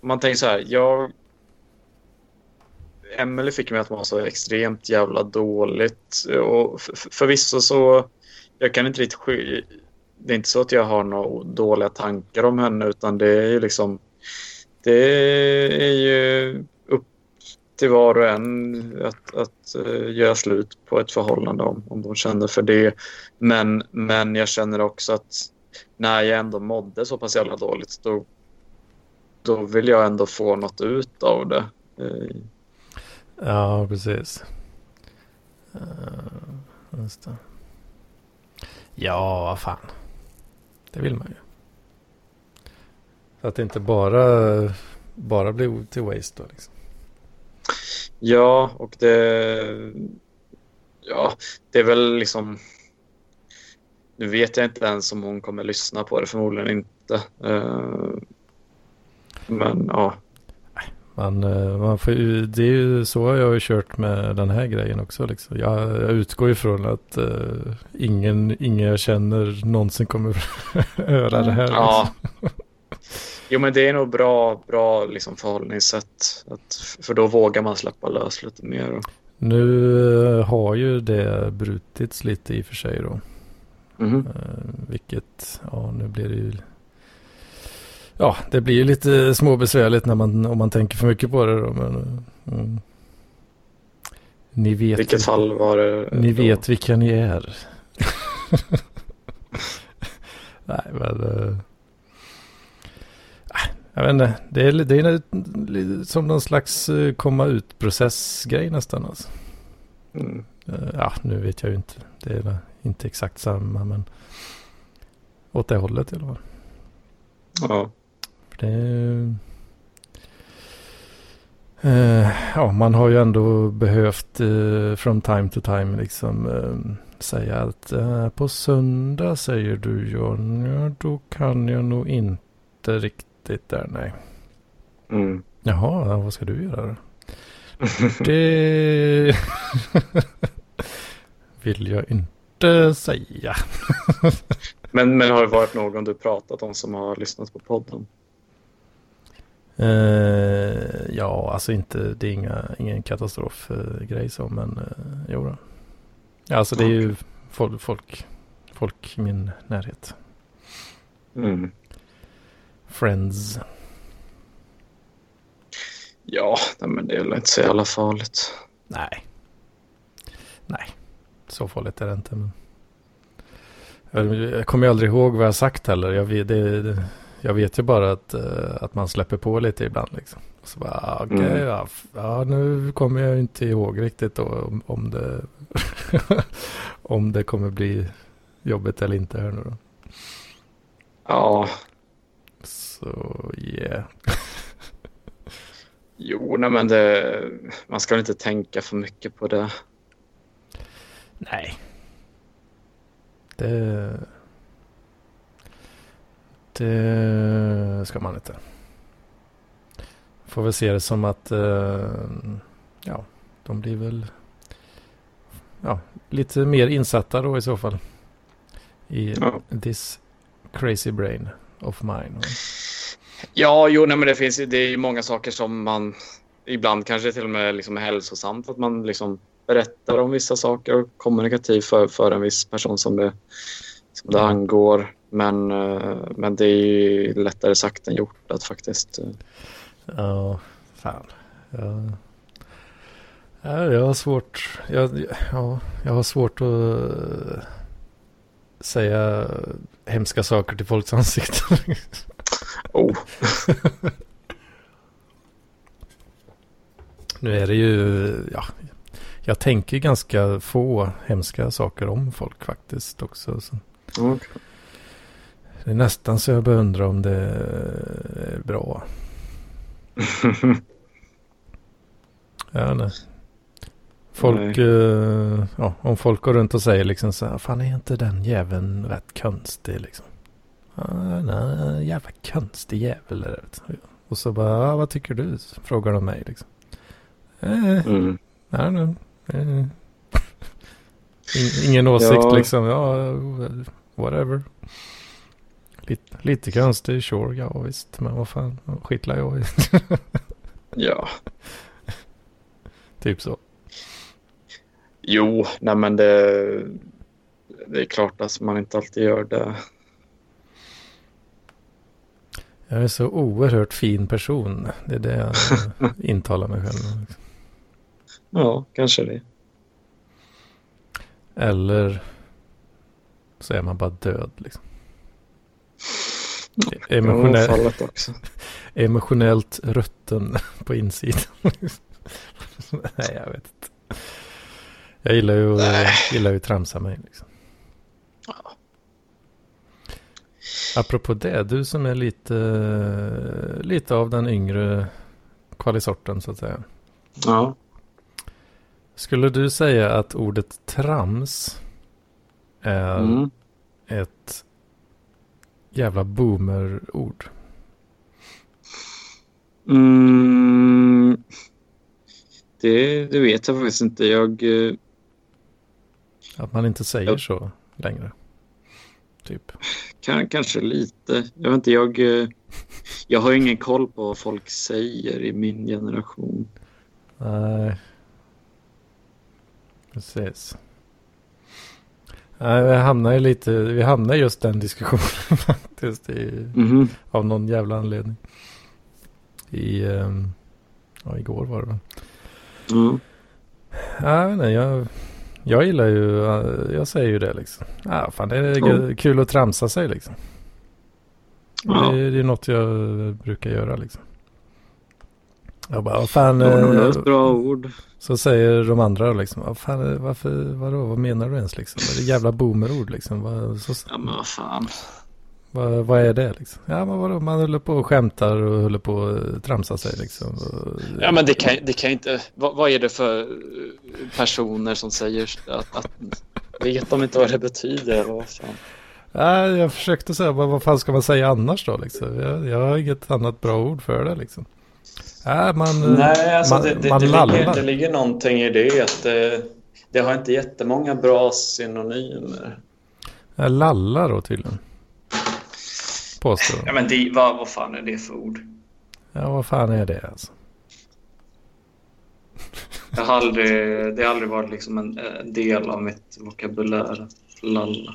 S4: Man tänker så här, jag... Emily fick mig att må så extremt jävla dåligt. Och för, förvisso så... Jag kan inte riktigt sky... Det är inte så att jag har några dåliga tankar om henne utan det är ju liksom... Det är ju upp till var och en att, att uh, göra slut på ett förhållande om, om de känner för det. Men, men jag känner också att när jag ändå mådde så pass jävla dåligt då, då vill jag ändå få något ut av det. Uh.
S2: Ja, precis. Uh. Ja, vad fan. Det vill man ju. Så att det inte bara, bara blir till waste då liksom.
S4: Ja, och det... Ja, det är väl liksom... Nu vet jag inte ens om hon kommer lyssna på det, förmodligen inte. Eh, Men ja,
S2: Man, eh, man får, ju- det är ju så jag har ju kört med den här grejen också. Liksom. Jag, jag utgår ifrån att uh, ingen, ingen jag känner någonsin kommer [LAUGHS] höra det här.
S4: Ja. Jo, men det är nog bra, bra liksom förhållningssätt. Att, för då vågar man släppa lös lite mer.
S2: Nu eh, har ju det brutits lite i och för sig då. Eh, vilket, ja nu blir det ju... Ja, det blir ju lite småbesvärligt när man, om man tänker för mycket på det då. Men, eh, mm. Ni vet,
S4: vilket fall var det...
S2: ni
S4: då?
S2: vet vilka ni är. [LAUGHS] Nej, men... jag vet inte. Det är, det är som någon slags eh, komma ut-processgrej nästan. Alltså.
S4: Mm.
S2: Eh, Ja, nu vet jag ju inte. Det är inte exakt samma, men åt det hållet i alla fall.
S4: Ja.
S2: För det, eh, ja, man har ju ändå behövt eh, from time to time liksom säga att på söndag säger du John, ja då kan jag nog inte riktigt där, nej.
S4: Mm.
S2: Jaha, ja, vad ska du göra då? [LAUGHS] Det [LAUGHS] vill jag inte säga. [LAUGHS]
S4: men, men har det varit någon du pratat om som har lyssnat på podden?
S2: Eh, ja, alltså inte, det är inga, ingen katastrofgrej så, men eh, jo då. Ja, alltså det är ju folk, folk, folk i min närhet.
S4: Mm.
S2: Friends.
S4: Ja, men det är väl inte så jävla farligt.
S2: Nej. Nej, så farligt är det inte. Men... Jag, kommer ju aldrig ihåg vad jag sagt heller. Jag vet, det, det, jag vet ju bara att, eh, att man släpper på lite ibland. Liksom. Så bara, ah, okej,
S4: Mm.
S2: ja, f- ja, nu kommer jag inte ihåg riktigt då, om, om, det, [LAUGHS] om det kommer bli jobbigt eller inte här nu då.
S4: Ja,
S2: Så yeah. [LAUGHS]
S4: jo, nej, men det, man ska väl inte tänka för mycket på det.
S2: Nej. Det... Det ska man inte. Får väl se det som att eh, ja, de blir väl ja, lite mer insatta då i så fall. I
S4: Ja.
S2: this crazy brain of mine.
S4: Ja, jo, nej, men det finns det är många saker som man ibland kanske till och med liksom är hälsosamt att man liksom berättar om vissa saker och kommunikativ för, för en viss person som det, som det angår. Men, eh, men det är ju lättare sagt än gjort att faktiskt. eh,
S2: Ja, fan. Ja. Ja, jag har svårt. Jag, ja, jag har svårt att eh, säga hemska saker till folks ansikten. [LAUGHS]
S4: Oh, [LAUGHS]
S2: nu är det ju, ja, jag tänker ganska få hemska saker om folk faktiskt också. Så
S4: okej.
S2: det är nästan så jag börjar undra om det är bra. [LAUGHS] Ja, nej. Folk, eh, ja, om folk går runt och säger liksom så här, fan är inte den jäveln rätt konstig liksom? Ah, nej, jävla konstig jävel är det. Och så bara, ah, vad tycker du? Frågar de mig liksom. Eh,
S4: Mm.
S2: nej, nej. [LAUGHS] In- Ingen åsikt
S4: Ja.
S2: liksom, ja, whatever. Lite, lite konstig, sure, ja visst, men vad fan, skitlar jag i. [LAUGHS]
S4: Ja,
S2: typ så.
S4: Jo, nej, men det, det är klart att man inte alltid gör det.
S2: Jag är så oerhört fin person. Det är det jag [LAUGHS] intalar mig själv.
S4: Ja, kanske det.
S2: Eller så är man bara död. Liksom. Emotionell, [LAUGHS] emotionellt rutten på insidan. [LAUGHS] Nej, jag vet inte. Jag gillar ju,
S4: Nej.
S2: gillar ju tramsa mig. Liksom. Apropå det, du som är lite, lite av den yngre kvalisorten så att säga.
S4: Ja.
S2: Skulle du säga att ordet trams är
S4: Mm.
S2: ett jävla boomer-ord?
S4: Mm,
S5: Det, det vet jag faktiskt inte. Jag... eh,
S2: Att man inte säger
S5: Ja.
S2: så längre. Typ.
S5: Kan, kanske lite. Jag vet inte, jag, eh, jag har ingen koll på vad folk säger i min generation.
S2: Nej. Precis. Nej, vi hamnar ju lite, vi hamnar just den diskussionen [LAUGHS] faktiskt. I,
S5: Mhm.
S2: av någon jävla anledning. I, ehm, ja igår var det väl.
S5: Ja,
S2: Jag vet inte, jag, jag gillar ju, jag säger ju det liksom. Ja, fan det är
S5: Ja.
S2: kul att tramsa sig liksom.
S5: Ja.
S2: Det, det är något jag brukar göra liksom. Jag bara, vad fan.
S5: Ja,
S2: eh,
S5: ett bra ord.
S2: Så säger de andra liksom, vad fan, eh, varför, vadå, vad menar du ens liksom? Är det jävla boomerord liksom? Vad, så,
S5: Ja, men vad fan.
S2: Vad, vad är det liksom? Ja, men vadå, man håller på och skämtar och håller på att tramsa sig liksom. Och,
S5: Ja, men det kan, det kan inte... Vad, vad är det för eh, personer som säger att, att... Vet de inte vad det betyder? Vad fan?
S2: Ja, jag försökte säga, vad, vad fan ska man säga annars då liksom? Jag, jag har inget annat bra ord för det liksom. Ja, man,
S4: Nej, alltså
S2: man,
S4: det, det,
S2: man
S4: det, ligger, det ligger någonting i det att det, det har inte jättemånga bra synonymer.
S2: Jag lallar då tydligen. Påstår.
S4: Ja, men det, vad, vad fan är det för ord?
S2: Ja, vad fan är det alltså?
S4: Jag har aldrig, det har aldrig varit liksom en, en del av mitt vokabulär. Lalla.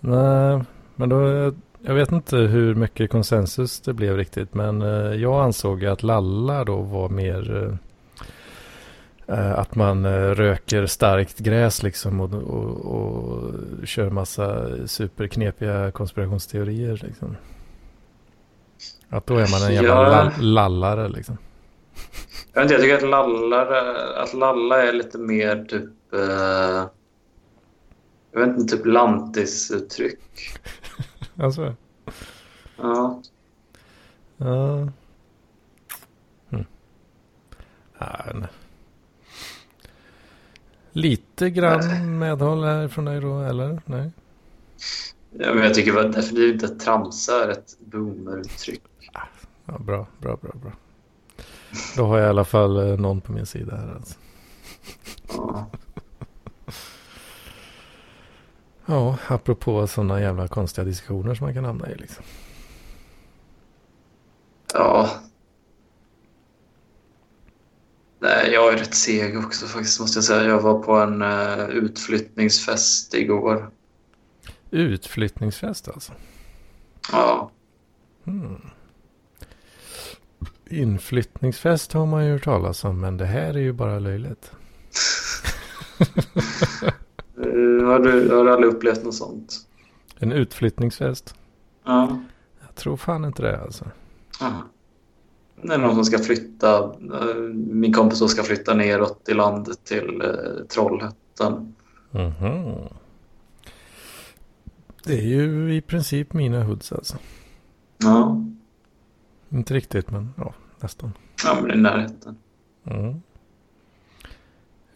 S2: Nej, men då, jag vet inte hur mycket konsensus det blev riktigt. Men eh, jag ansåg att lalla då var mer eh, att man eh, röker starkt gräs liksom och, och, och kör massa superknepiga konspirationsteorier liksom. Att då är man en jävla
S4: Ja.
S2: lall- lallare liksom.
S4: Jag, inte, jag tycker att lalla, att lalla är lite mer typ... Eh, jag vet inte, typ lantisuttryck. [LAUGHS]
S2: Alltså,
S4: Ja.
S2: ja. Hm. Ja, nej. Lite grann medhåll här från dig då, eller? Nej.
S4: ja, men jag tycker väl definitivt att tramsa är ett boomeruttryck.
S2: Ja, bra, bra, bra, bra. Då har jag i alla fall eh, någon på min sida här. Alltså.
S4: Ja. [LAUGHS]
S2: Ja, apropå sådana jävla konstiga diskussioner som man kan hamna i liksom.
S4: ja. Nej, jag är rätt seg också faktiskt måste jag säga. Jag var på en eh, utflyttningsfest igår.
S2: Utflyttningsfest alltså.
S4: Ja.
S2: Hmm. Inflyttningsfest har man ju hört talas om, men det här är ju bara löjligt.
S4: Eh, har, du, har du aldrig upplevt något sånt?
S2: En utflyttningsfest?
S4: Ja.
S2: Jag tror fan inte det alltså.
S4: Aha. Det är någon som ska flytta. eh, Min kompis då ska flytta neråt i landet till eh, Trollhättan.
S2: Mhm. Det är ju i princip mina hoods alltså.
S4: Ja,
S2: Inte riktigt, men ja, nästan.
S4: ja men i närheten.
S2: Mm.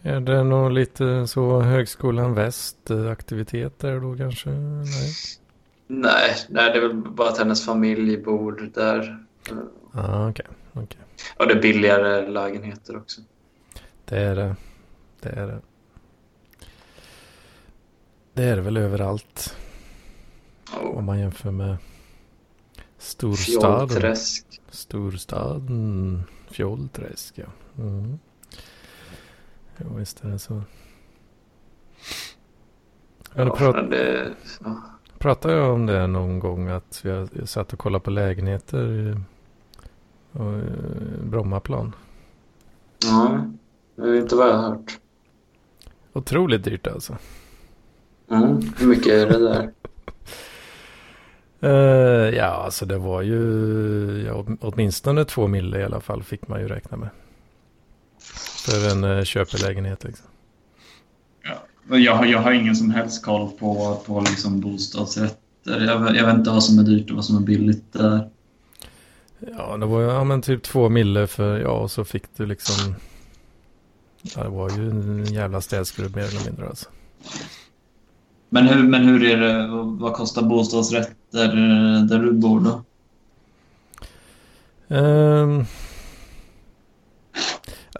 S2: Är det nog lite så Högskolan Väst eh, aktiviteter då kanske? Nej.
S4: Nej, nej, det är väl bara att hennes familj bor där.
S2: Ah, okej. okej.
S4: Och det är billigare lägenheter också.
S2: Det är det. Det är det. Det är det väl överallt.
S4: Oh,
S2: Om man jämför med storstaden.
S4: Fjollträsk.
S2: Storstaden. Fjollträsk, ja. Mm. Jo, visst är det så. Ja,
S4: Ja,
S2: prat,
S4: det, ja.
S2: pratade jag om det någon gång att jag satt och kollade på lägenheter och, eh, Brommaplan.
S4: ja, det är inte vad jag har hört.
S2: Otroligt dyrt alltså.
S4: Mm. Hur mycket är det där? [LAUGHS]
S2: Eh, ja, alltså det var ju ja, åtminstone två mille i alla fall fick man ju räkna med. För en uh, köpelägenhet liksom.
S6: Men Jag har, jag har ingen som helst koll på, på liksom bostadsrätter. Jag, jag vet inte vad som är dyrt och vad som är billigt där.
S2: Ja, det var ja, men typ två mille för ja, och så fick du liksom. Ja, det var ju en jävla städskrubb mer eller mindre alltså.
S6: Men hur, men hur är det? Vad kostar bostadsrätter eh, där du bor då?
S2: Ehm,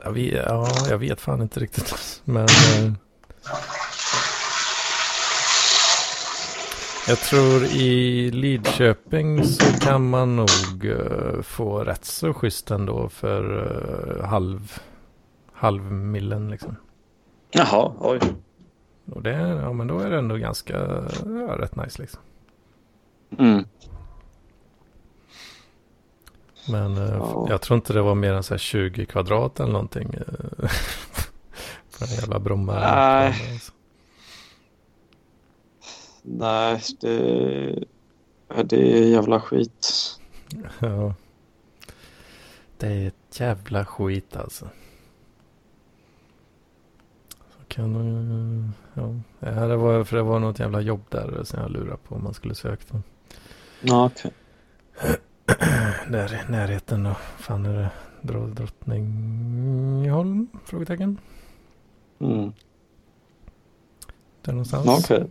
S2: Jag vet, ja, jag vet fan inte riktigt. Men eh, jag tror i Lidköping så kan man nog eh, få rätt så schysst ändå för eh, halv, halvmillen liksom.
S4: Jaha, oj.
S2: Och det, ja, men då är det ändå ganska ja, rätt nice liksom.
S4: Mm.
S2: Men eh,
S4: Ja.
S2: jag tror inte det var mer än så här 20 kvadrat eller någonting. [LAUGHS] På den jävla Bromma.
S4: Nej.
S2: Alltså.
S4: Nej, det, det är jävla skit.
S2: Ja. Det är ett jävla skit alltså. Så kan du, ja. ja, det var för det var något jävla jobb där som jag lurade på om man skulle söka.
S4: Ja, okej. [CLEARS THROAT]
S2: Där i närheten då. Fan är det Dro- Drottningholm? Frågetecken.
S4: Mm.
S2: Där någonstans.
S4: Okej.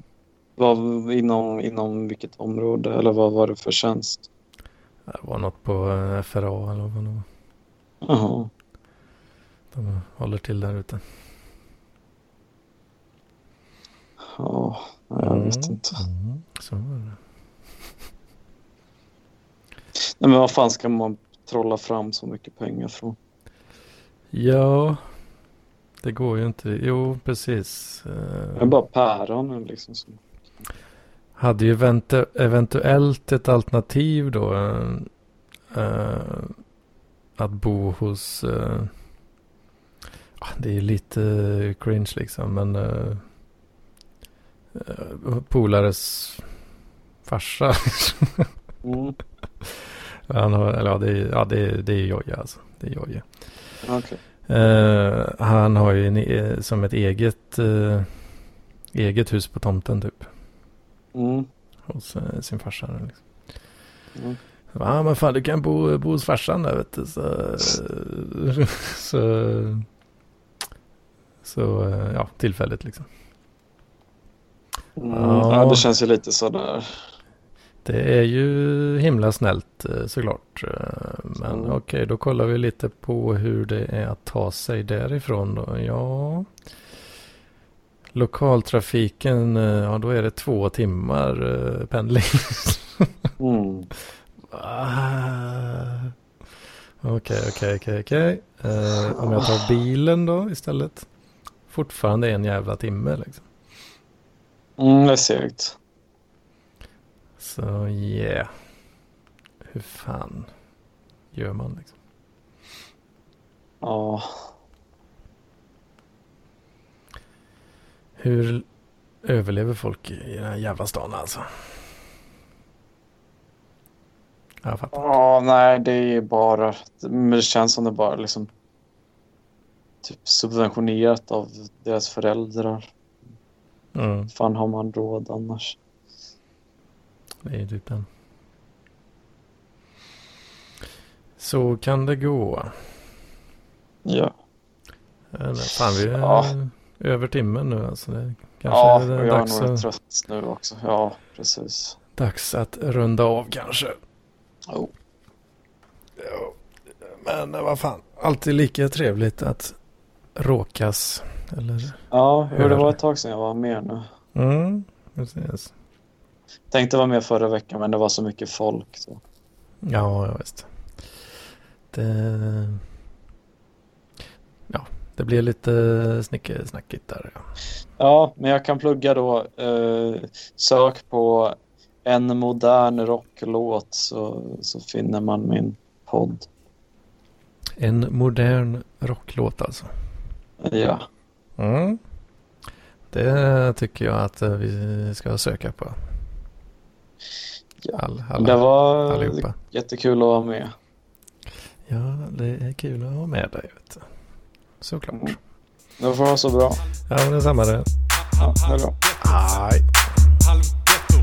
S4: Vad, inom, inom vilket område eller vad var det för tjänst?
S2: Det var något på eh, FRA eller vad det var.
S4: Jaha.
S2: De håller till där ute.
S4: Ja, jag vet
S2: Mm.
S4: inte.
S2: Mm, så var det.
S4: Nej, men vad fan ska man trolla fram så mycket pengar från?
S2: Ja, det går ju inte. Jo, precis.
S4: Det
S2: Eh,
S4: är bara päronen liksom. Som...
S2: hade ju eventu- eventuellt ett alternativ då. eh, att bo hos... ah, det är ju lite cringe liksom, men... Uh, polares farsa.
S4: Mm. [LAUGHS]
S2: Han har, eller ja, det är, ja, det är, det är Jojje alltså. Det är Jojje. Eh, han har ju en, e- som ett eget, eget hus på tomten typ.
S4: Mm.
S2: Hos eh, sin farsa. Liksom.
S4: Mm.
S2: Ja men fan du kan bo, bo hos farsan där vet du. Så, [LAUGHS] så, så ja tillfälligt liksom.
S4: Mm.
S2: Ja.
S4: Ja. det känns ju lite sådär.
S2: Det är ju himla snällt eh, såklart. Eh, Men
S4: Mm.
S2: okej, då kollar vi lite på hur det är att ta sig därifrån då. Ja. Lokaltrafiken, eh, ja då är det två timmar eh, pendling. [LAUGHS]
S4: Mm.
S2: Ah. Okej, okej, okej, okej. Eh, Om jag tar bilen då istället. Fortfarande en jävla timme liksom.
S4: Mm, det är segt.
S2: Så yeah. Hur fan gör man liksom?
S4: Ja.
S2: Hur överlever folk i den här jävla stan alltså? Jag fattar.
S4: Ja, nej, det är bara... Men det känns som det bara liksom... Typ subventionerat av deras föräldrar.
S2: Mm,
S4: fan har man råd annars?
S2: det är typ den. Så kan det gå.
S4: Ja.
S2: Fan vi
S4: Ja.
S2: Över timmen nu alltså. Det kanske
S4: Ja,
S2: är
S4: och jag är
S2: dags,
S4: nog
S2: att,
S4: trött nu också. Ja, precis.
S2: dags att runda av kanske.
S4: Oh.
S2: Ja, men vad fan. Alltid lika trevligt att råkas. Eller?
S4: Ja, hur det var ett tag sedan jag var med nu.
S2: Mm, precis.
S4: Tänkte vara med förra veckan men det var så mycket folk. Så.
S2: Ja, ja visst. Det... Det blir lite snickesnackigt där. Ja.
S4: Ja, men jag kan plugga då. Eh, sök på en modern rocklåt så, så finner man min podd.
S2: En modern rocklåt alltså.
S4: Ja,
S2: Mm. Det tycker jag att eh, vi ska söka på. All, alla,
S4: det var
S2: allihopa.
S4: jättekul att vara med.
S2: Ja, det är kul att ha med dig. Vet du. Såklart.
S4: Mm. Det får vara så bra.
S2: Ja, men detsamma du.
S4: Ja, hej då. Hej.
S2: Halv ghetto.